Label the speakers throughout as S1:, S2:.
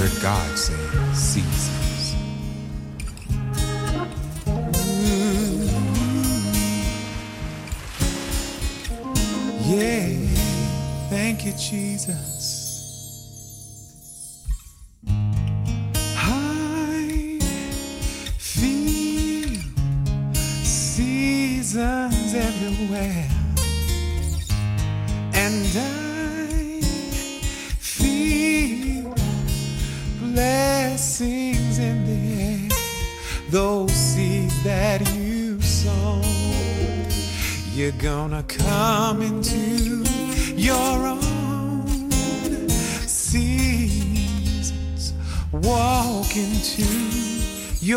S1: heard God say seasons. Mm. Yeah, thank you, Jesus.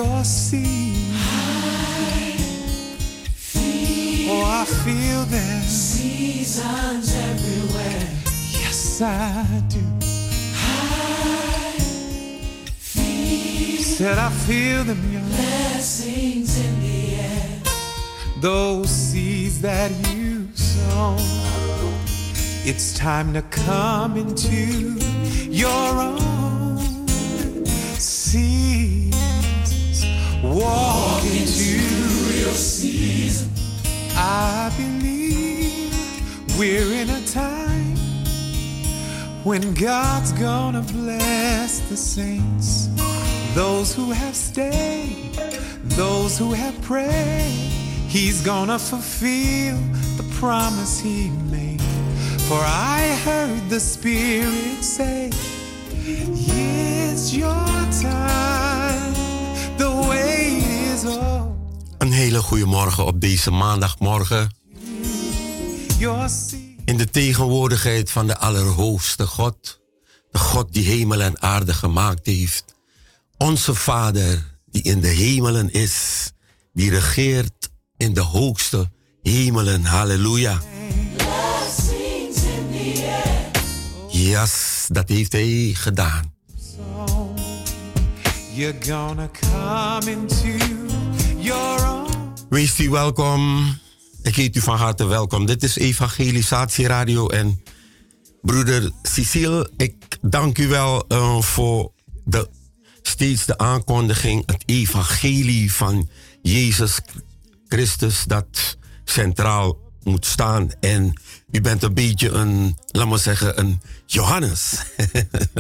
S1: Your seed. Oh, I feel them.
S2: Seasons everywhere.
S1: Yes, I do. Said I feel them, young.
S2: Blessings in the air.
S1: Those seeds that you sow. It's time to come into your own seasons. Walk into your season. I believe we're in a time when God's gonna bless the saints. Those who have stayed, those who have prayed. He's gonna fulfill the promise he made. For I heard the Spirit say, It's your time.
S3: Een hele goede morgen op deze maandagmorgen. In de tegenwoordigheid van de Allerhoogste God. De God die hemel en aarde gemaakt heeft. Onze Vader die in de hemelen is. Die regeert in de hoogste hemelen. Halleluja. Yes, dat heeft hij gedaan.
S1: You're gonna come into.
S3: Wees u welkom. Ik heet u van harte welkom. Dit is Evangelisatie Radio en broeder Cecile, ik dank u wel eh, voor de, steeds de aankondiging, het evangelie van Jezus Christus dat centraal moet staan. En u bent een beetje een, laat maar zeggen, een Johannes.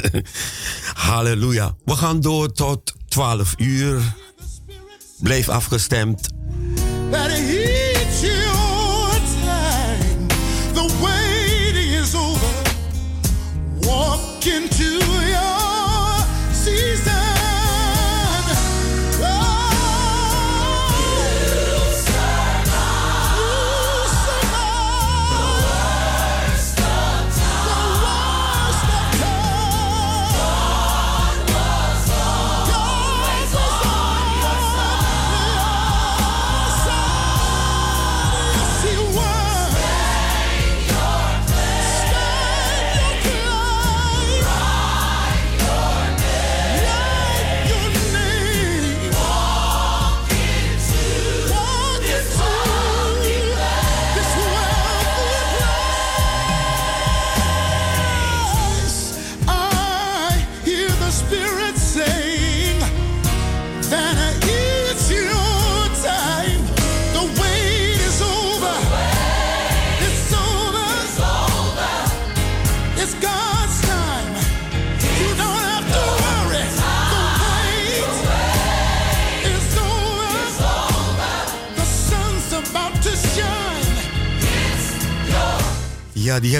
S3: Halleluja. We gaan door tot 12 uur. Blijf afgestemd.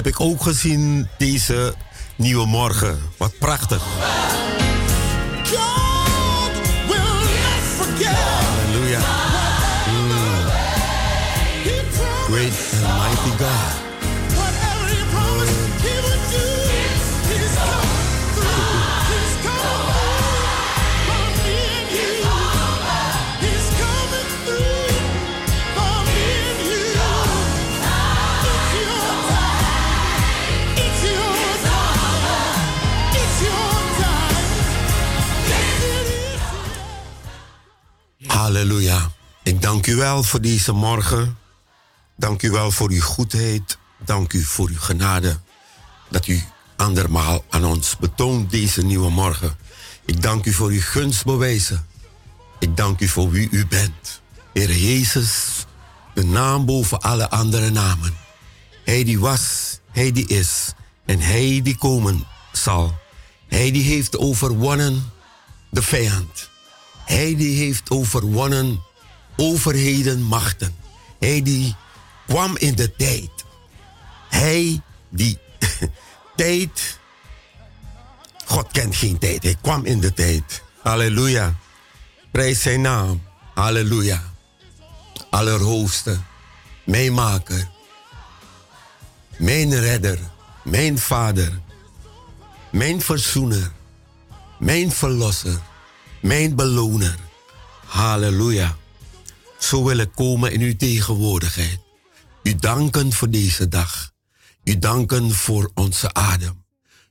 S3: Heb ik ook gezien deze nieuwe morgen. Wat prachtig. Voor deze morgen. Dank u wel voor uw goedheid. Dank u voor uw genade. Dat u
S4: andermaal aan ons betoont deze nieuwe morgen. Ik dank u voor uw gunst bewijzen. Ik dank u voor wie u bent. Heer Jezus, de naam boven alle andere namen. Hij die was, hij die is en hij die komen zal. Hij die heeft overwonnen de vijand. Hij die heeft overwonnen overheden, machten. Hij die kwam in de tijd. Hij die tijd. God kent geen tijd. Hij kwam in de tijd. Halleluja. Prijs zijn naam. Halleluja. Allerhoogste. Mijn maker. Mijn redder. Mijn vader. Mijn verzoener. Mijn verlosser. Mijn beloner. Halleluja. Zo wil ik komen in uw tegenwoordigheid. U danken voor deze dag. U danken voor onze adem.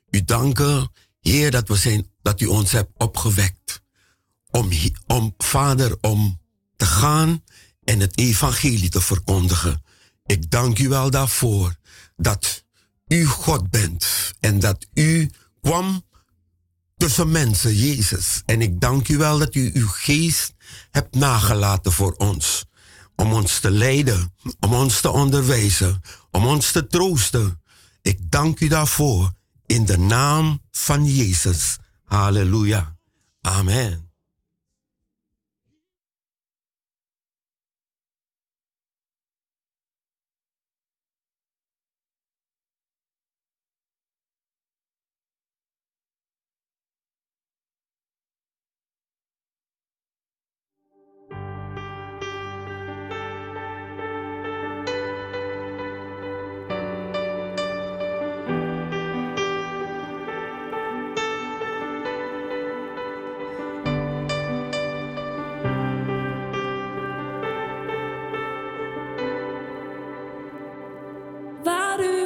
S4: U danken, Heer, dat, we zijn, dat u ons hebt opgewekt. Om, om, Vader, om te gaan en het evangelie te verkondigen. Ik dank u wel daarvoor dat u God bent en dat u kwam tussen mensen, Jezus. En ik dank u wel dat u uw geest hebt nagelaten voor ons. Om ons te leiden, om ons te onderwijzen, om ons te troosten. Ik dank u daarvoor in de naam van Jezus. Halleluja. Amen.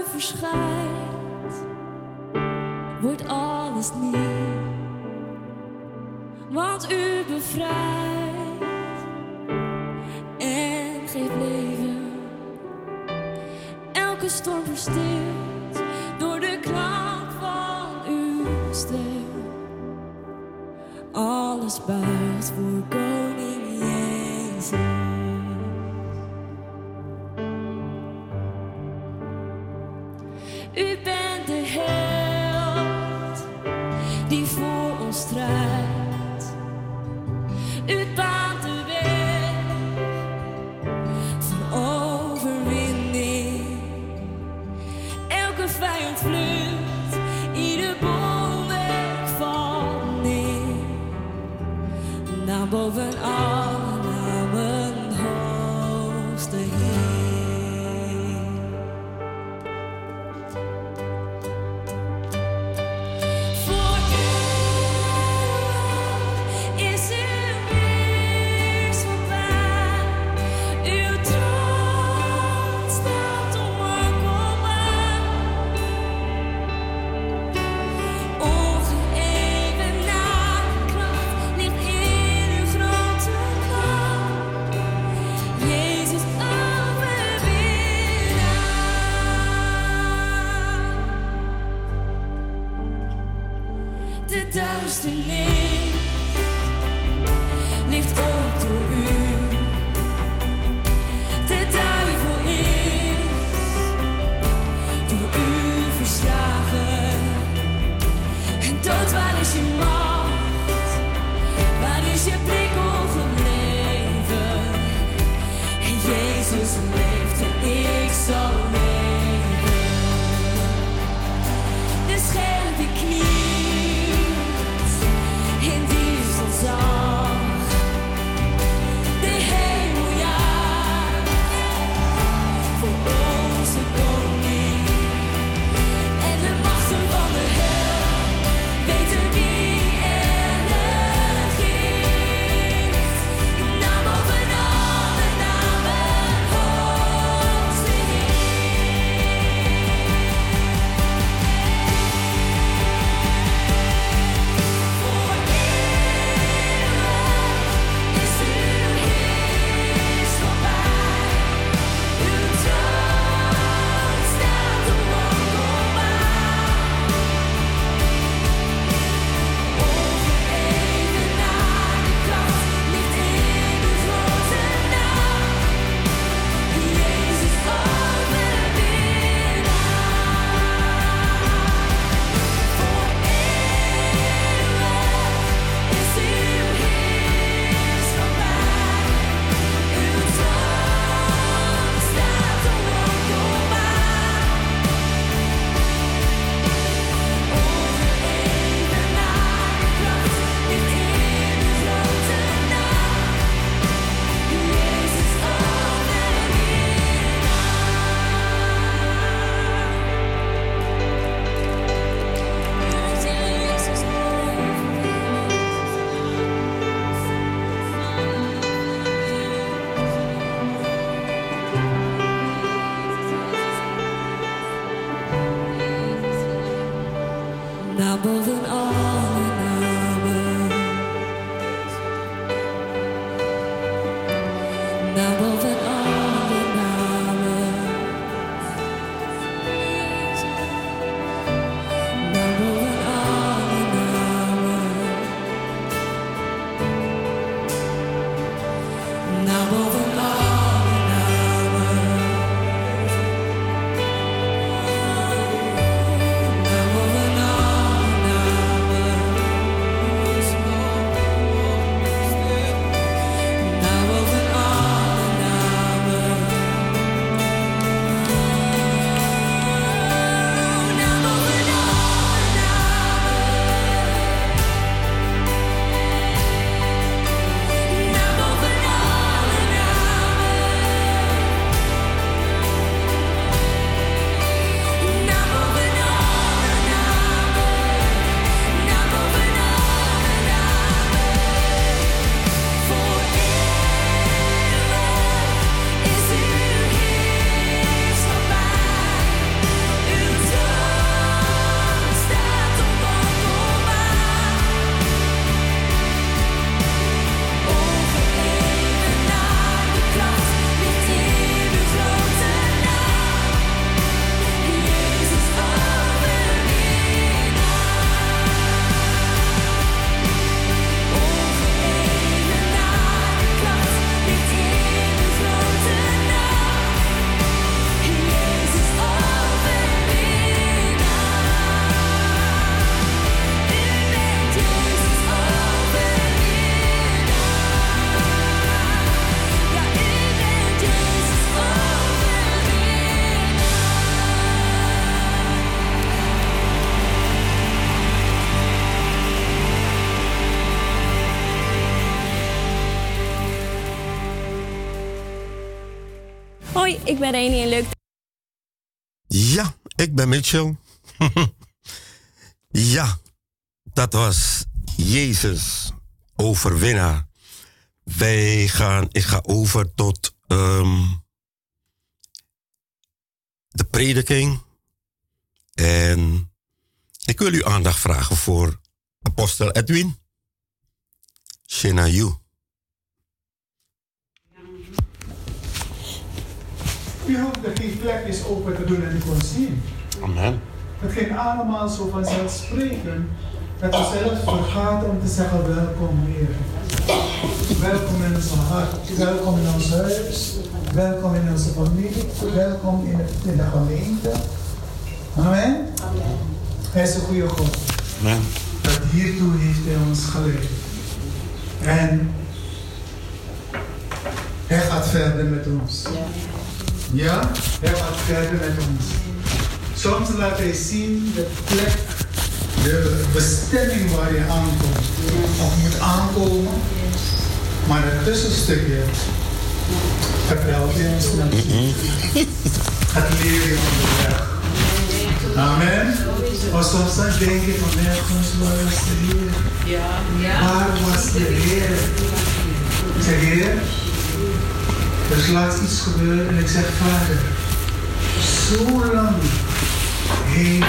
S2: Verschijnt, wordt alles nieuw. Want u bevrijdt en geeft leven. Elke storm verstilt door de klank van uw stem. Alles buigt voor koning now more than all. Ik
S5: ben Reni en leuk
S4: Ja, ik ben Mitchell. ja, dat was Jezus, overwinnaar. Wij gaan, ik ga over tot ehm, de prediking. En ik wil u aandacht vragen voor apostel Edwin. Shena you.
S6: U hoefde geen vlekjes open te doen en u kon zien.
S4: Amen.
S6: Het ging allemaal zo vanzelfsprekend dat we zelfs vergaten om te zeggen welkom Heer. Welkom in ons hart, welkom in ons huis, welkom in onze familie, welkom in de, in de gemeente. Amen. Hij is een goede God.
S4: Amen.
S6: Dat hiertoe heeft hij ons geleid. En hij gaat verder met ons. Ja, hij gaat verder met ons. Soms laat hij zien de plek, de bestemming waar je aankomt. Of moet aankomen. Maar het tussenstukje vertelt hij ons natuurlijk. Het leer je onderweg. Amen. Maar soms dan denk je van nergens waar was de Heer? Waar was de Heer? Zeg Heer, er is laatst iets gebeurd en ik zeg Vader, zo lang heeft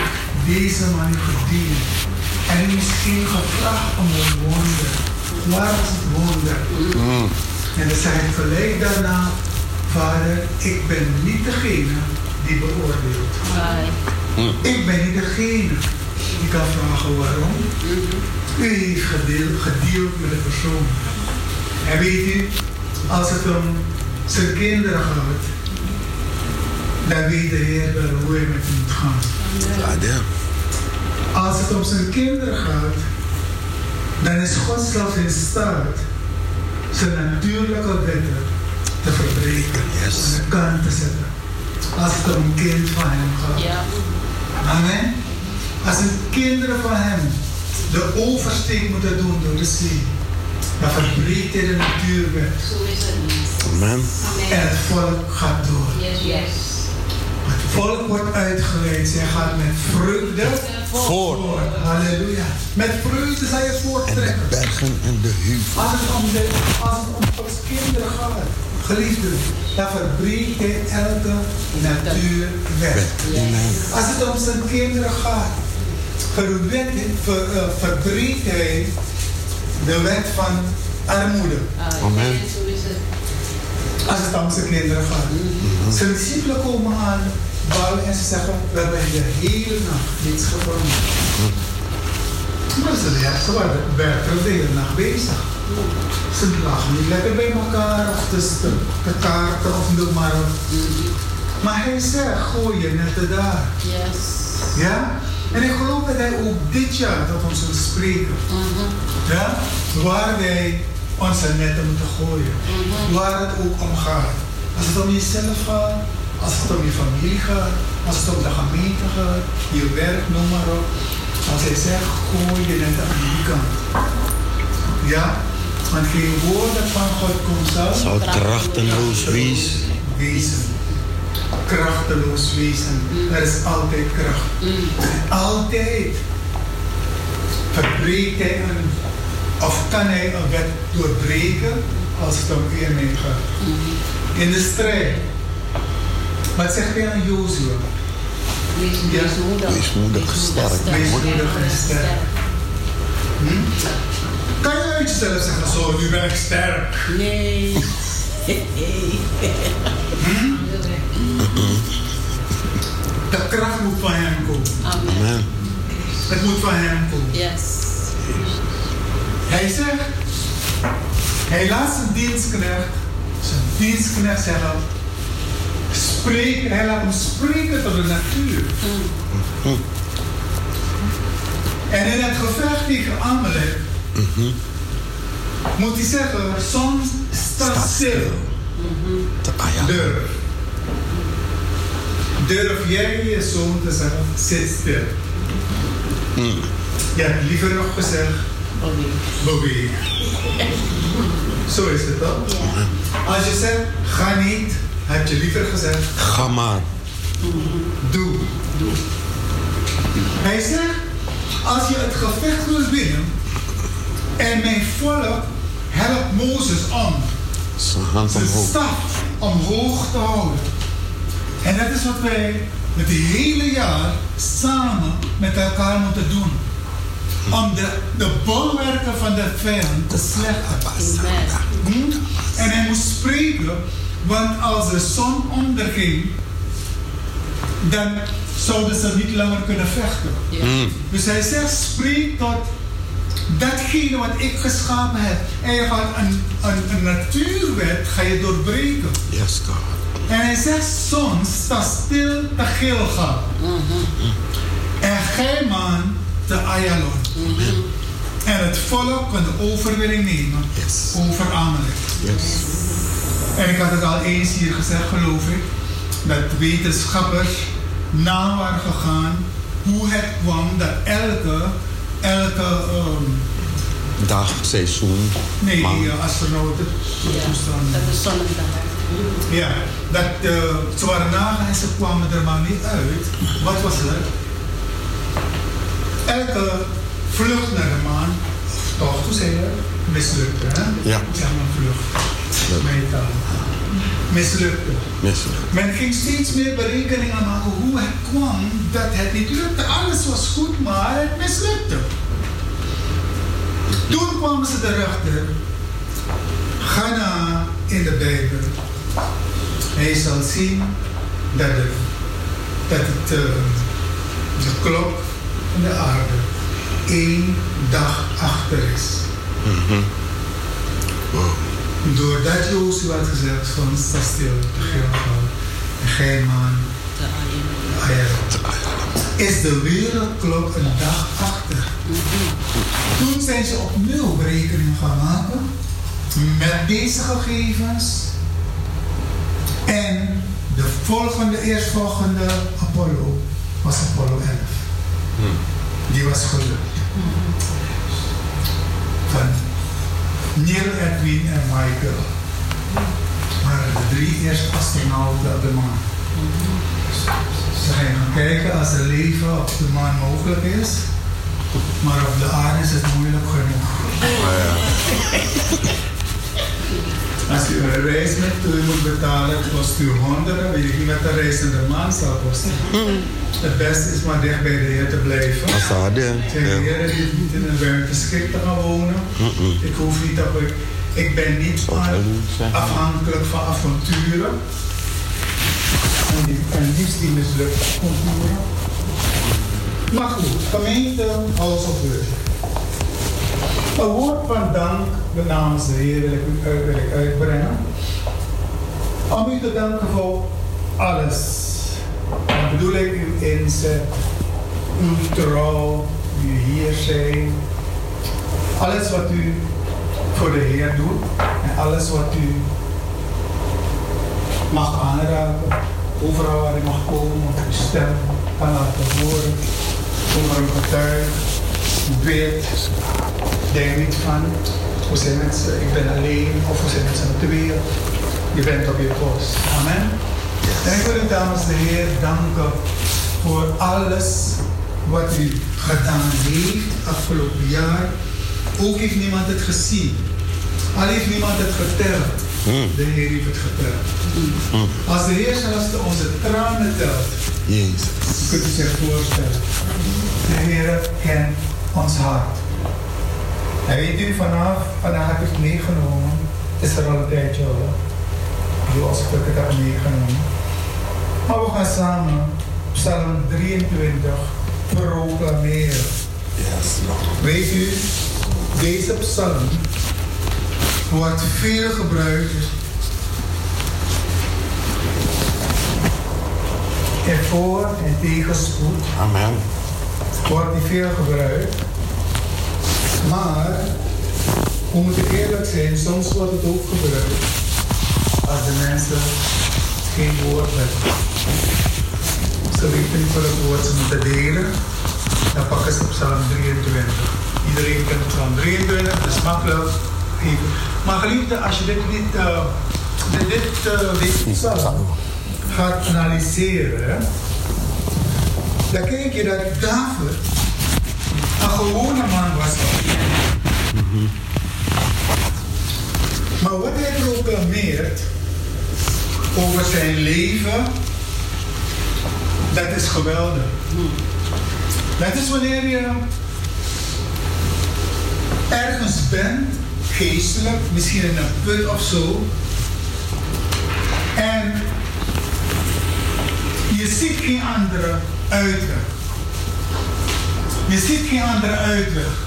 S6: deze man gediend en misschien gevraagd om een wonder. Waar was het wonder? En dan zei hij gelijk daarna, Vader, ik ben niet degene die beoordeelt. Ik ben niet degene die kan vragen waarom. U heeft gedeeld, gedeeld met de persoon. En weet u, als het om zijn kinderen gaat, dan weet de Heer wel hoe hij met hem moet gaan. Als het om zijn kinderen gaat, dan is God zelfs in staat zijn natuurlijke wetten te verbreken, aan de kant te zetten. Als het om een kind van hem gaat. Amen. Als een kinderen van hem de oversteek moeten doen door de zee, dan verbreekt hij de natuurwet.
S4: Amen.
S6: En het volk gaat door. Het volk wordt uitgeleid. Zij gaat met vreugde voort. Halleluja. Met vreugde zal je voorttrekken.
S4: Bergen en de.
S6: Als het om, de, als het om Gods kinderen gaat, geliefden, dan verbreekt hij elke natuurwet. Als het om zijn kinderen gaat, verwet, ver, eh, verbreekt hij de wet van armoede.
S4: Amen.
S6: Als het om zijn kinderen gaat. Zijn discipelen komen aan bouwen en ze zeggen, we hebben de hele nacht niets gevonden. Maar ze, ja, ze waren werkelijk de hele nacht bezig. Ze lagen niet lekker bij elkaar of te, te, te kaarten of noem maar. Maar hij zegt, gooi je netten daar.
S7: Yes.
S6: Ja? En ik geloof dat hij ook dit jaar tot ons wil spreken. Ja? Waar wij onze netten moeten gooien. Waar het ook om gaat. Als het om jezelf gaat, als het om je familie gaat, als het om de gemeente gaat, je werk, noem maar op. Als hij zegt, gooi je netten aan die kant. Ja? Want geen woord dat van God komt zal,
S4: Zal krachteloos wezen.
S6: Krachteloos wezen. Er is altijd kracht. Altijd. Verbreekt hij een, of kan hij een wet doorbreken als het om eenheid gaat. In de strijd. Wat zegt hij aan Jozua?
S7: Wees moedig.
S4: Wees moedig, sterk.
S6: Wees moedig en sterk. Hm? Kan je uit jezelf zeggen, zo, nu ben ik sterk.
S7: Nee.
S6: De kracht moet van hem komen.
S7: Amen.
S6: Het moet van hem komen.
S7: Yes.
S6: Hij zegt, hij laat zijn dienstknecht, zijn dienstknecht zeggen, spreek, hij laat hem spreken tot de natuur. En in het gevecht tegen Amalek moet hij zeggen, soms sta stil,
S4: stil. Ah ja.
S6: Durf. Jij je zoon te zeggen, zit stil. Je hebt liever nog gezegd, beweeg. Zo is het toch? Als je zegt, ga niet, heb je liever gezegd,
S4: Ga maar.
S6: doe. Hij zegt, als je het gevecht wil winnen en mijn volk helpt Mozes om
S4: Zijn
S6: staf omhoog te houden. En dat is wat wij het hele jaar samen met elkaar moeten doen. Om de, de bolwerken van de vijand te slechten.
S7: Amen.
S6: Hm? En hij moest spreken, want als de zon onderging, dan zouden ze niet langer kunnen vechten.
S7: Ja.
S6: Dus hij zegt, spreek tot datgene wat ik geschapen heb. En je gaat een, een, een natuurwet ga je doorbreken.
S4: Yes, God.
S6: En hij zegt soms, sta stil te Gilgal. En gij man te Ayalon. En het volk kon de overwinning nemen
S4: Yes.
S6: over Amalek.
S4: Yes.
S6: En ik had het al eens hier gezegd, geloof ik, dat wetenschappers na waren gegaan hoe het kwam dat elke, elke ehm,
S4: Dag, seizoen.
S6: nee, eh, astronauten, toestanden.
S7: Dat is zonnedag.
S6: Ja, dat eh, ze waren nagaan en ze kwamen er maar niet uit. Wat was er? Elke vlucht naar de maan, toch toen zei je, mislukte. Hè?
S4: Ja.
S6: Zeg maar vlucht. Mislukte.
S4: Misselijk.
S6: Men ging steeds meer berekeningen maken hoe het kwam dat het niet lukte. Alles was goed, maar het mislukte. Toen kwamen ze erachter. Ga in de Bijbel. Hij zal zien dat, het, dat het, eh, de klok van de aarde één dag achter is. Doordat Jozua had gezegd van sta stil, Gilgal, en gij man,
S7: De Ayem.
S6: Ayel, is de wereldklok een dag achter. Toen zijn ze opnieuw berekeningen gaan maken met deze gegevens en de volgende, eerstvolgende Apollo was Apollo 11. Die was gelukt. Van Neil, Edwin en Michael waren de drie eerste astronauten op de maan. Ze gaan gaan kijken als er leven op de maan mogelijk is, maar op de aarde is het moeilijk genoeg. Als u een reis met u moet betalen, het kost u honderden, weet ik niet met een reizende man zal kosten. Het beste is maar dicht bij de Heer te blijven.
S4: Assade.
S6: Zeg, de Heer heeft niet in een ruimteschip te gaan wonen. Ik hoef niet op ik, ik ben niet afhankelijk van avonturen. En, die, en liefst die mislukte avonturen. Maar goed, gemeente of Worship. Een woord van dank namens de Heer wil ik, u ik uitbrengen. Om u te danken voor alles. Dan bedoel ik uw inzet, uw trouw, uw hier zijn. Alles wat u voor de Heer doet en alles wat u mag aanraken. Overal waar u mag komen, uw stem kan laten horen. Over een getuige, weet, denk niet van, we zijn met z'n- ik ben alleen of we zijn met z'n tweeën. Je bent op je post. Amen. En ik wil u dames de Heer danken voor alles wat u gedaan heeft afgelopen jaar. Ook heeft niemand het gezien. Al heeft niemand het geteld. De Heer heeft het geteld. Als de Heer zelfs de- onze tranen telt,
S4: Jezus.
S6: kunt u zich voorstellen. De Heer kent ons hart. En weet u, vanaf, vandaag heb ik het meegenomen. Is er al een tijdje hoor. Ik bedoel, als ik het heb meegenomen. Maar we gaan samen Psalm 23 proclameren.
S4: Yes, Lord.
S6: Weet u, deze psalm wordt veel gebruikt in voor- en tegenspoed.
S4: Amen.
S6: Wordt die veel gebruikt. Maar, we moeten eerlijk zijn, soms wordt het ook gebruikt als de mensen geen woord hebben. Ze weten niet welk woord ze moeten delen. Dan pakken ze Psalm 23. Iedereen kent Psalm 23, dat is makkelijk. Maar geliefde, als je dit, dit, eh, dit, dit, eh, dit psalm gaat analyseren, dan kijk je dat David een gewone man was. Maar wat hij proclameert over zijn leven, dat is geweldig. Dat is wanneer je ergens bent, geestelijk, misschien in een put of zo, en je ziet geen andere uitweg. Je ziet geen andere uitweg.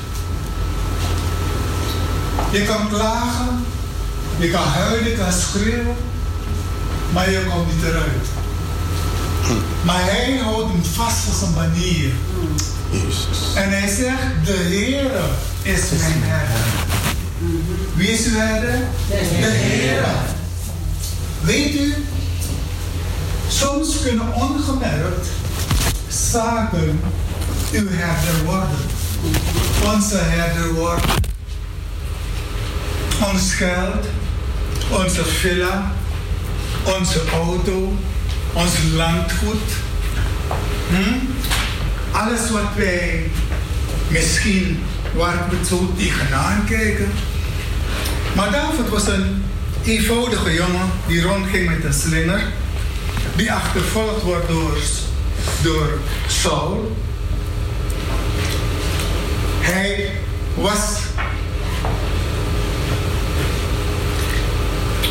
S6: Je kan klagen, je kan huilen, je kan schreeuwen, maar je komt niet eruit. Maar hij houdt hem vast als een banier.
S4: Jezus.
S6: En hij zegt, de Heer is mijn herder. Wie is uw herder? De Heer. Weet u, soms kunnen ongemerkt zaken uw herder worden. Onze herder worden. Ons geld, onze villa, onze auto, ons landgoed. Hm? Alles wat wij misschien waar we zo tegenaan kijken. Maar David was een eenvoudige jongen die rondging met een slinger. Die achtervolgd wordt door, door Saul. Hij was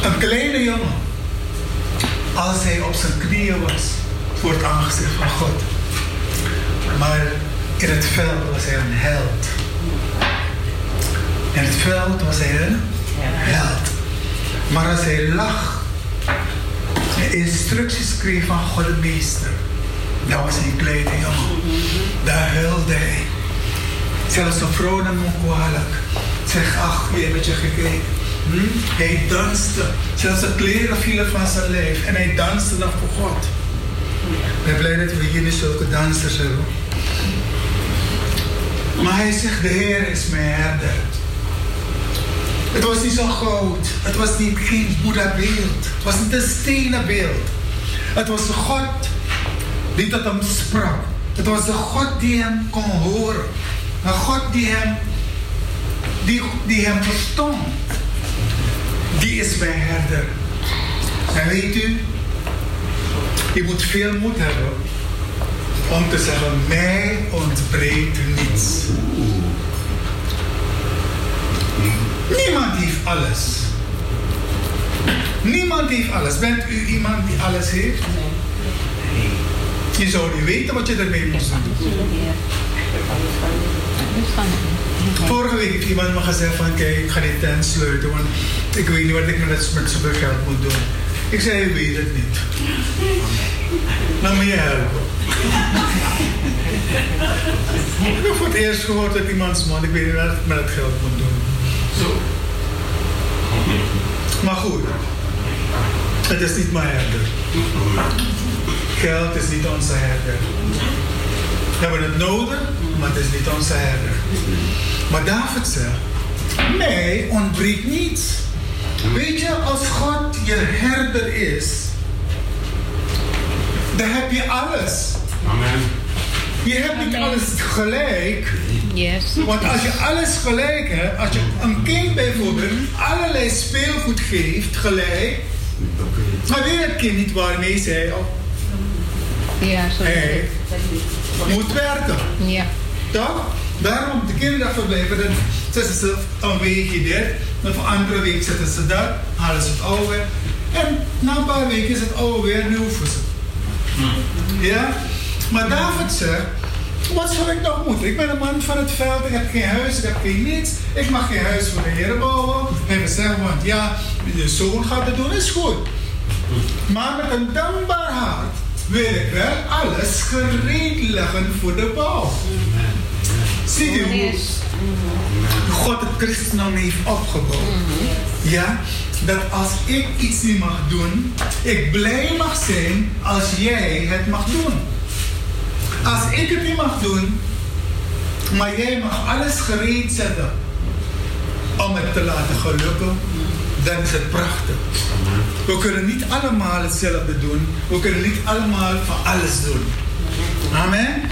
S6: een kleine jongen. Als hij op zijn knieën was voor het aangezicht van God. Maar in het veld was hij een held. In het veld was hij een held. Maar als hij lag en instructies kreeg van God de Meester, dan was hij een kleine jongen. Daar huilde hij. Zelfs een vrouw nam kwalijk. Zeg, ach, je hebt je gekeken. Hm? Hij danste. Zelfs de kleren vielen van zijn lijf. En hij danste nog voor God. Ik ben blij dat we hier niet zulke dansers hebben. Maar hij zegt, de Heer is mijn herder. Het was niet zo groot. Het was niet geen Boeddha-beeld. Het was niet een stenen beeld. Het was God die tot hem sprak. Het was een God die hem kon horen. Een God die hem, die, die hem verstond. Die is mijn herder. En weet u, je moet veel moed hebben om te zeggen, mij ontbreekt niets. Niemand heeft alles. Niemand heeft alles. Bent u iemand die alles heeft? Je zou niet weten wat je ermee moet doen. Vorige week iemand me gezegd van kijk, ik ga die tent sluiten, want ik weet niet wat ik met, met zoveel geld moet doen. Ik zei, je weet het niet. Nou moet je helpen. ik heb voor het eerst gehoord uit iemands mond, ik weet niet wat ik met het geld moet doen. Zo. Maar goed, het is niet mijn herder. Geld is niet onze herder. We hebben het nodig, maar het is niet onze herder. Maar David zegt, mij ontbreekt niets. Weet je, als God je herder is, dan heb je alles.
S4: Amen.
S6: Je hebt niet alles gelijk.
S8: Yes.
S6: Want als je alles gelijk hebt, als je een kind bijvoorbeeld allerlei speelgoed geeft gelijk, maar weet het kind niet waarmee zij op
S8: Ja, zo.
S6: hij moet werken.
S8: Ja.
S6: Toch? Daarom de kinderverblijven, dan zetten ze een weekje dit, dan voor andere week zetten ze dat, halen ze het oude. En na een paar weken is het oude weer, nu hoeven ze. Ja? Maar David zegt, wat zou ik nog moeten? Ik ben een man van het veld, ik heb geen huis, ik heb geen niets. Ik mag geen huis voor de Heer bouwen. En we zeggen, want ja, je zoon gaat het doen, is goed. Maar met een dankbaar hart wil ik wel alles gereed leggen voor de bouw. Ziet u hoe God het christendom heeft opgebouwd? Ja, dat als ik iets niet mag doen, ik blij mag zijn als jij het mag doen. Als ik het niet mag doen, maar jij mag alles gereed zetten om het te laten gelukken, dan is het prachtig. We kunnen niet allemaal hetzelfde doen. We kunnen niet allemaal van alles doen. Amen.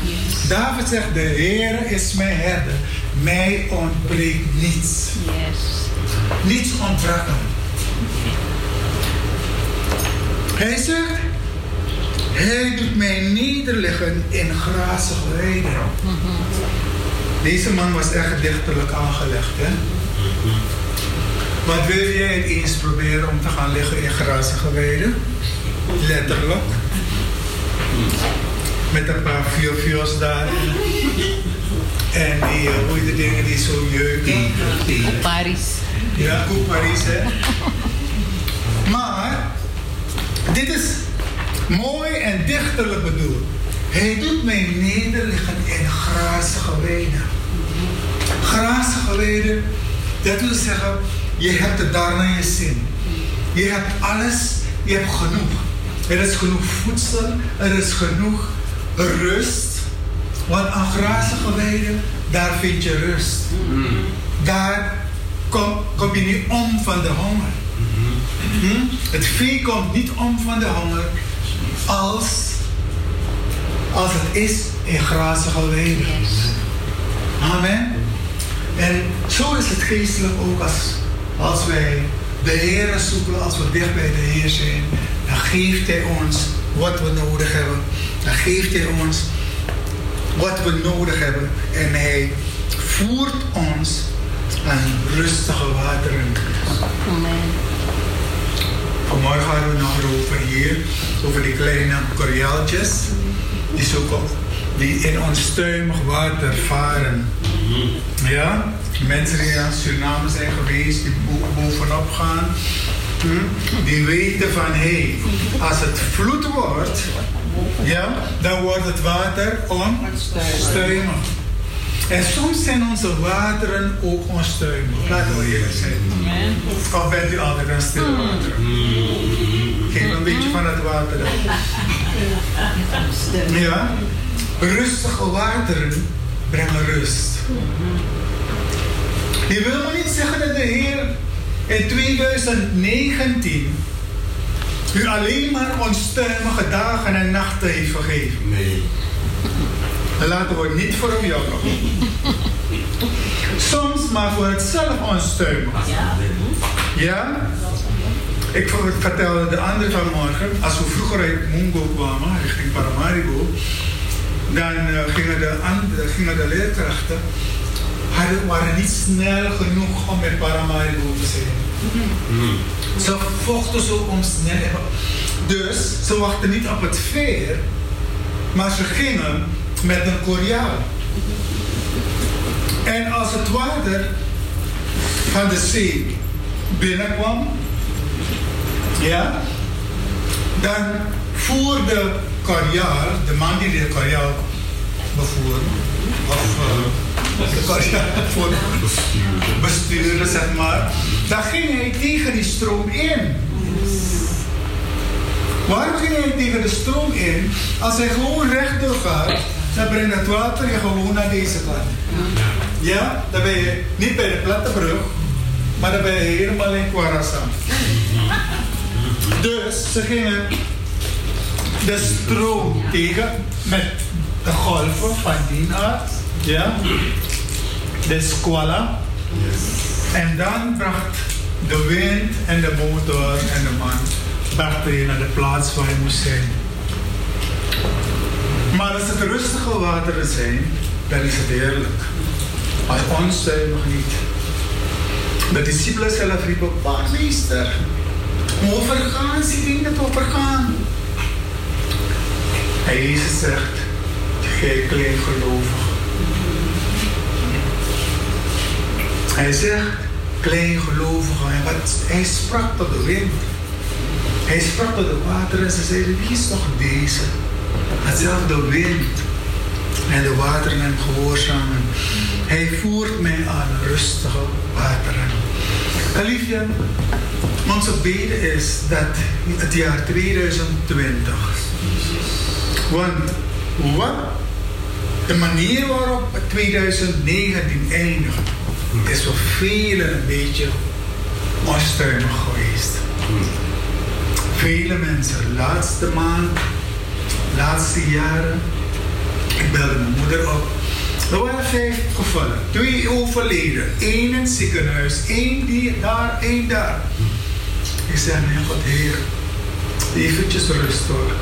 S6: David zegt, de Heer is mijn herder. Mij ontbreekt niets.
S8: Yes.
S6: Niets ontbrak hem. Hij zegt, hij doet mij nederliggen in grazige weiden. Deze man was echt dichterlijk aangelegd, hè? Wat wil jij eens proberen om te gaan liggen in grazige weiden? Letterlijk. Met een paar vuurvuurs daar. En die, eh, hoe de dingen die zo jeuken?
S8: Paris.
S6: Ja, goed Parijs, hè? Maar, dit is mooi en dichterlijk bedoeld. Hij doet mij nederliggen in grazige weiden. Grazige weiden, dat wil zeggen, je hebt het daar naar je zin. Je hebt alles, je hebt genoeg. Er is genoeg voedsel, er is genoeg rust. Want aan grazige weiden, daar vind je rust. Daar kom, kom je niet om van de honger. Hm? Het vee komt niet om van de honger als, als het is in grazige weiden. Amen. En zo is het geestelijk ook als, als wij de Heer zoeken, als we dicht bij de Heer zijn. Dan geeft Hij ons wat we nodig hebben. Dan geeft Hij ons wat we nodig hebben. En Hij voert ons aan rustige wateren.
S8: Amen.
S6: Vanmorgen hadden we nog over hier, over die kleine koraaltjes. Die zoeken, die in onstuimig water varen. Ja, mensen die aan Suriname zijn geweest, die bo- bovenop gaan. hm, Die weten van, hé, hey, als het vloed wordt, ja, dan wordt het water onstuimig. En soms zijn onze wateren ook onstuimig. Laten we eerlijk zijn. Of bent u altijd aan stil water? Geef een beetje van het water. Ja? Rustige wateren brengen rust. Je wil maar niet zeggen dat de Heer in 2019 u alleen maar onstuimige dagen en nachten heeft gegeven.
S4: Nee.
S6: Laten we niet voor hem jokken. Soms maar voor het zelf onstuimig. Ja? Ik ver- vertelde de andere vanmorgen, als we vroeger uit Mungo kwamen, richting Paramaribo, dan eh, gingen, de andere, gingen de leerkrachten, hadden, waren niet snel genoeg om met Paramaribo te zijn. Ze vochten zo om snel. Dus ze wachten niet op het veer, maar ze gingen met een koriaal. En als het water van de zee binnenkwam, ja, dan voer de kariaal, de man die de kariaal bevoerde, of kariaal voor bestuurde, zeg maar, dan ging hij tegen die stroom in. Waarom ging hij tegen de stroom in? Als hij gewoon rechtdoor gaat, dan brengt het water je gewoon naar deze kant. Ja, dan ben je niet bij de platte brug, maar dan ben je helemaal in Kwarasan. Dus ze gingen de stroom tegen met golven van die aard. Ja, de squalla. En dan bracht de wind en de motor en de man brachten je naar de plaats waar je moest zijn. Maar als het rustige wateren zijn, dan is het heerlijk. Als onstuimig niet. De discipelen zelf riepen, meester, overgaan, zie dingen overgaan. En Jezus zegt, gij klein gelovig. Hij zegt, klein gelovige. En wat, hij sprak tot de wind. Hij sprak tot de wateren en ze zeiden, wie is toch deze? Hetzelfde wind en de wateren hem gehoorzamen. Hij voert mij aan rustige wateren. Geliefde, onze bede is dat het jaar 2020. Want wat de manier waarop 2019 eindigt, is voor velen een beetje onstuimig geweest. Vele mensen, laatste maand, laatste jaren. Ik belde mijn moeder op. Er waren vijf gevallen. Twee overleden. Eén in het ziekenhuis. Één die daar, één daar. Ik zei, mijn God, Heer. Eventjes rust hoor.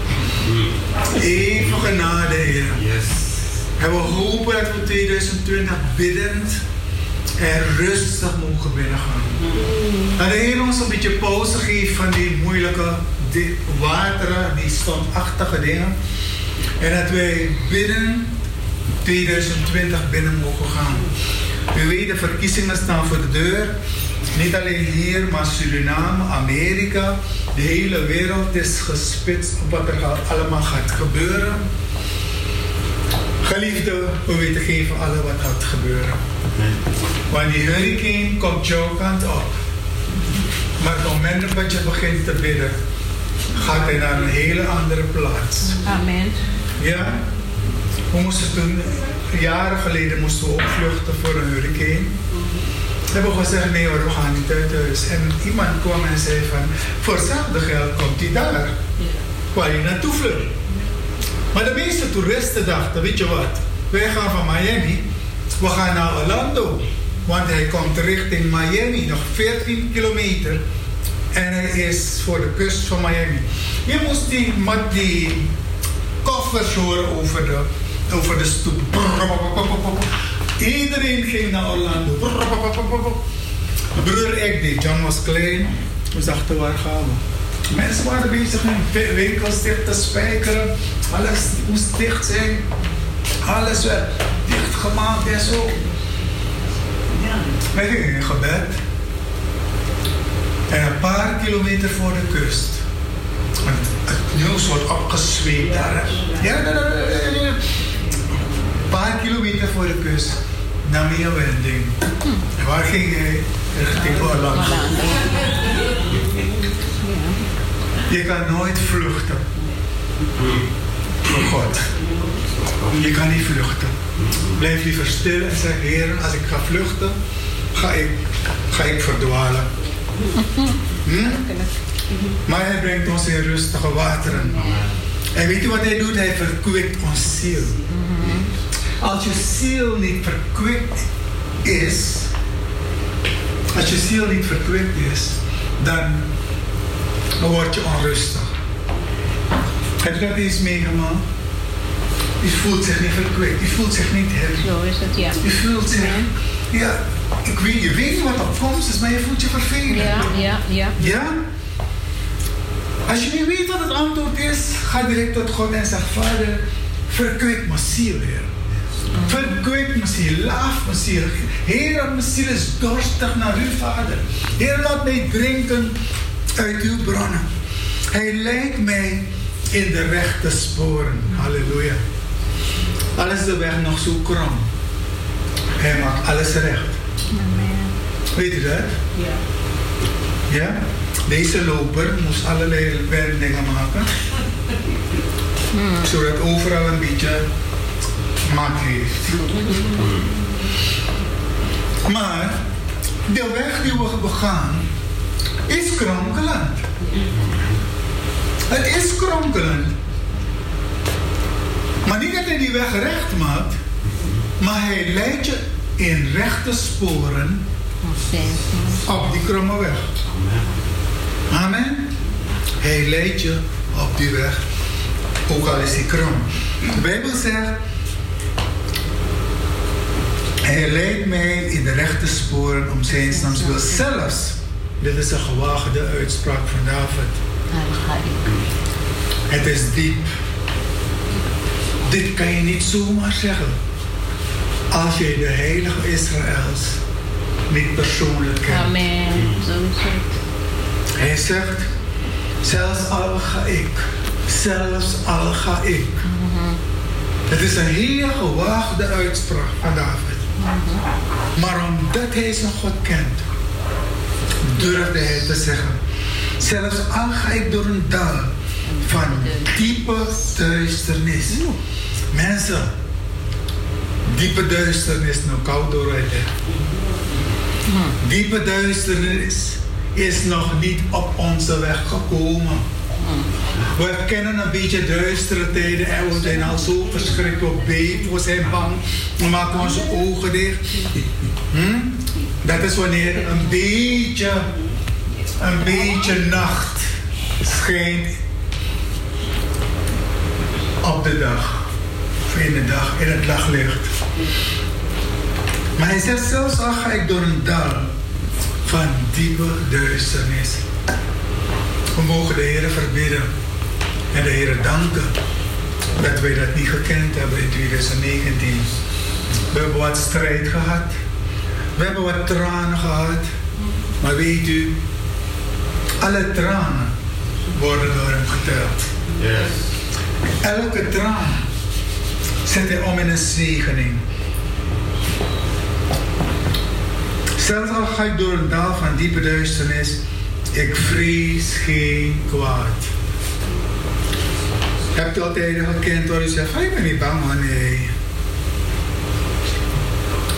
S6: Even genade, Heer. En we hopen dat we 2020 biddend en rustig mogen binnengaan. Dat de Heer ons een beetje pauze geeft van die moeilijke di- wateren, die stormachtige dingen. En dat wij binnen 2020 binnen mogen gaan. U weet, de verkiezingen staan voor de deur. Niet alleen hier, maar Suriname, Amerika. De hele wereld is gespitst op wat er allemaal gaat gebeuren. Geliefde, we weten geen van allen wat gaat gebeuren. Want die hurricane komt jouw kant op. Maar op het moment dat je begint te bidden, gaat hij naar een hele andere plaats.
S8: Amen.
S6: Ja? We moesten toen, jaren geleden moesten we opvluchten voor een hurricane. We hebben gezegd, nee hoor, we gaan niet uit huis. En iemand kwam en zei van, voor hetzelfde geld komt hij daar. Waar je naartoe vlucht. Maar de meeste toeristen dachten, weet je wat, wij gaan van Miami, we gaan naar Orlando. Want hij komt richting Miami, nog 14 kilometer. En hij is voor de kust van Miami. Je moest die, met die koffers horen over de, over de stoep. Iedereen ging naar Orlando. Broer, ik deed. John was klein. We dachten, waar gaan we? Mensen waren bezig hun wi- winkels dicht te spijkeren. Alles moest dicht zijn. Alles werd dichtgemaakt en zo. Wij gingen in gebed. En een paar kilometer voor de kust. Want het nieuws wordt opgezweept daar. Ja, ja, ja, ja, ja. Een paar kilometer voor de kust nam hij een wending. En waar ging hij? Richting Orlando. Je kan nooit vluchten. Voor God. Je kan niet vluchten. Blijf liever stil en zeg, Heer, als ik ga vluchten, ga ik, ga ik verdwalen. Hm? Maar hij brengt ons in rustige wateren. En weet je wat hij doet? Hij verkwikt ons ziel. Als je ziel niet verkwikt is, als je ziel niet verkwikt is, dan dan word je onrustig. Heb je dat eens meegemaakt? Je voelt zich niet verkwikt, je voelt zich niet happy.
S8: Zo is het, ja.
S6: Je voelt zich, ja, ik weet, je weet niet wat op komst is, maar je voelt je vervelend.
S8: Ja, ja, ja.
S6: Ja? Als je niet weet wat het antwoord is, ga direct tot God en zeg: Vader, verkwik mijn ziel, Heer. Verkwik mijn ziel, laaf mijn ziel. Heer, mijn ziel is dorstig naar u, Vader. Heer, laat mij drinken uit uw bronnen. Hij leidt mij in de rechte sporen. Halleluja. Al is de weg nog zo krom. Hij maakt alles recht. Weet u dat?
S8: Ja.
S6: Ja? Deze loper moest allerlei werkdingen maken. Zodat overal een beetje mak heeft. Maar de weg die we begaan is kronkelend. Het is kronkelend. Maar niet dat hij die weg recht maakt, maar hij leidt je in rechte sporen op die kromme weg. Amen. Hij leidt je op die weg, ook al is die krom. De Bijbel zegt, hij leidt mij in de rechte sporen om zijn naams wil. Zelfs, dit is een gewaagde uitspraak van David. Het is diep. Dit kan je niet zomaar zeggen. Als je de heilige Israëls niet persoonlijk kent.
S8: Amen.
S6: Hij zegt, zelfs al ga ik, zelfs al ga ik. Het is een heel gewaagde uitspraak van David. Maar omdat hij zijn God kent, durfde hij te zeggen, zelfs al ga ik door een dal van diepe duisternis. Mensen, diepe duisternis, nou koud door. Diepe duisternis is nog niet op onze weg gekomen. We kennen een beetje duistere tijden en we zijn al zo verschrikkelijk. We zijn bang. We maken onze ogen dicht. Hm? Dat is wanneer een beetje, een beetje nacht schijnt op de dag. Of in de dag, in het daglicht. Maar hij zegt zelfs al ga ik door een dal van diepe duisternis. We mogen de Heer verbidden en de Heer danken dat wij dat niet gekend hebben in 2019. We hebben wat strijd gehad. We hebben wat tranen gehad. Maar weet u, alle tranen worden door hem geteld. Elke traan zet hij om in een zegening. Zelfs al ga ik door een dal van diepe duisternis, ik vrees geen kwaad. Hebt u altijd gekend waar u zegt, "Ah, ik ben niet bang nee.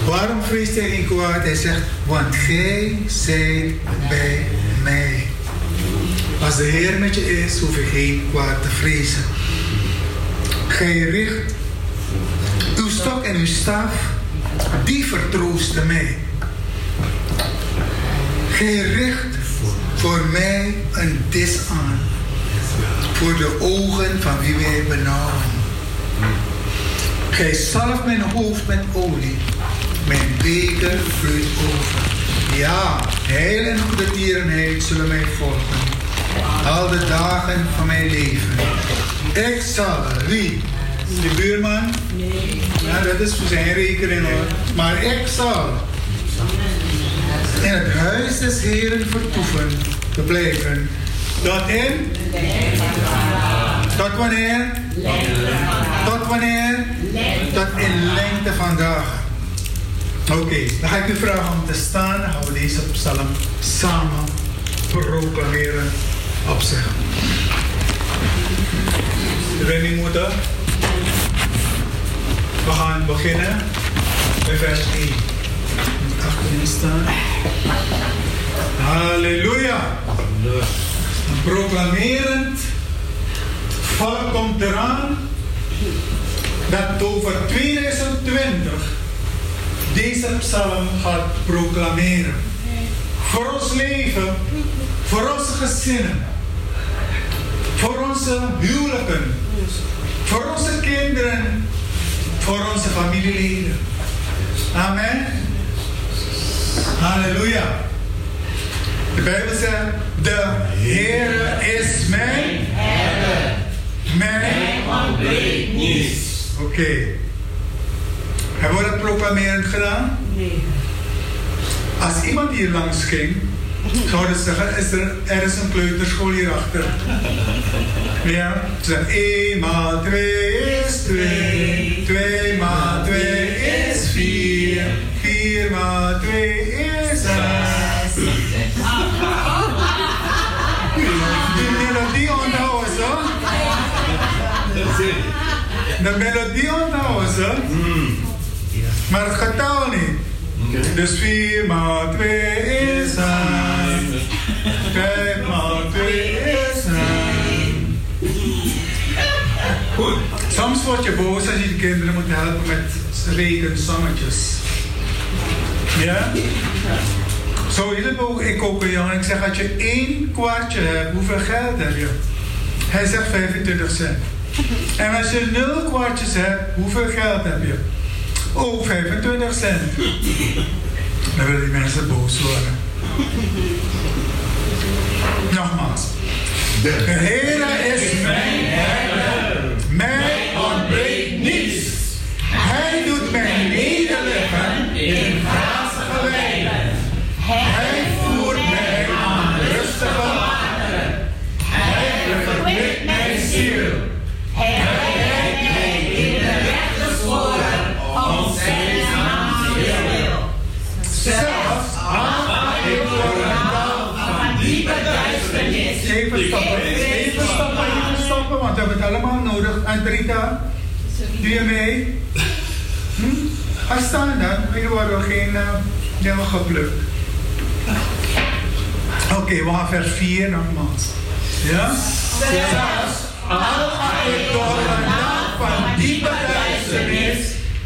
S6: Waarom vreest hij geen kwaad? Hij zegt, want gij zijt bij mij. Als de Heer met je is, hoef je geen kwaad te vrezen. Gij richt uw stok en uw staf, die vertroosten mij. Gij richt voor mij een dis aan, voor de ogen van wie wij benauwen. Gij zalft mijn hoofd met olie, mijn beker vloeit over. Ja, heil en goede tierenheid zullen mij volgen, al de dagen van mijn leven. Ik zal, wie? De buurman? Nee. Ja, dat is voor zijn rekening hoor. Maar ik zal in het huis des Heren vertoeven, te blijven. Tot in? Tot wanneer? Tot wanneer? Tot in lengte van Oké, dan ga ik u vragen om te staan. Dan gaan we deze psalm samen proclameren, opzeggen. Rennie moeder. We gaan beginnen bij vers 1. Achterin staan. Halleluja. Proclamerend. Volk komt eraan dat over 2020 deze psalm gaat proclameren. Voor ons leven, voor onze gezinnen, Voor onze huwelijken. Voor onze kinderen. Voor onze familieleden. Amen. Halleluja. De Bijbel zegt, de Heere is mijn herder. Mijn ontbreekt niets. Oké. Hebben we dat proclamerend gedaan?
S7: Nee.
S6: Als iemand hier langs ging, zouden ze zeggen, is er, er is een kleuterschool hierachter. Ja, ze zeggen, 1 maal 2 is 2, 2 maal 2 is 4, 4 maal 2 is 6. Die melodie onthouden ze. De melodie onthouden ze. Maar het getal niet. Dus 4 maal 2 is 6. 5 maal 2 is 6. Goed. Soms word je boos als je de kinderen moet helpen met rekensommetjes. Ja? Zo is het ook. Ik ook een jongen. Ik zeg, als je één kwartje hebt, hoeveel geld heb je? Hij zegt 25 cent. En als je nul kwartjes hebt, hoeveel geld heb je? Oh, 25 cent. Dan willen die mensen boos worden. Nogmaals. De Heere is mijn herder. Mij ontbreekt niets. Hij doet mij nederliggen in want we hebben het allemaal nodig. Andrita, doe je mee? Hm? Ga staan dan, hier worden we geen uh, dingen geplukt. Oké, we gaan vers 4 nogmaals. Ja? Zelfs al ga ik door een dal van diepe duisternis,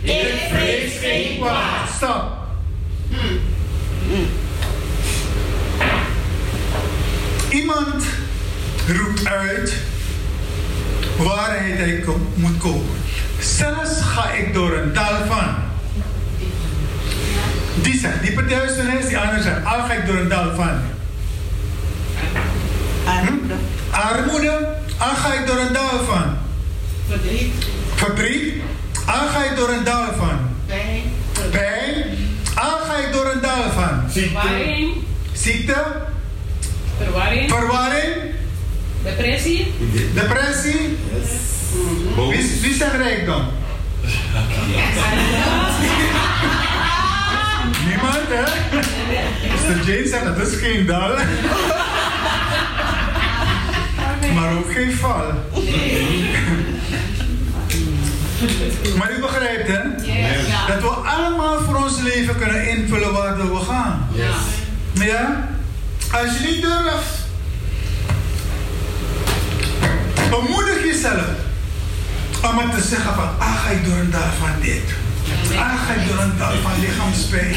S6: ik vrees geen kwaad. Stop. Iemand roept uit waarheid hij moet komen. Zelfs ga ik door een dal van. Die zegt diepe duisternis, die ander zegt al ga ik door een dal van.
S7: Armoede.
S6: Armoede, al ga ik door een dal van.
S7: Verdriet.
S6: Verdriet, al ga ik door een dal van.
S7: Pijn.
S6: Pijn, al ga ik door een dal van.
S8: Verwarring,
S6: Ziekte,
S8: verwarring,
S6: verwarring,
S8: depressie,
S6: depressie. Wie, wie zegt rijkdom? Niemand, hè? Mr. James zegt dat is geen dal. maar ook geen val. maar u begrijpt, hè? Dat we allemaal voor ons leven kunnen invullen waar we gaan. Ja? Als je niet durft, bemoedig jezelf om het te zeggen van, ah, ga ik door een dal van dit. Ah, ga ik door een dal van lichaamspijn.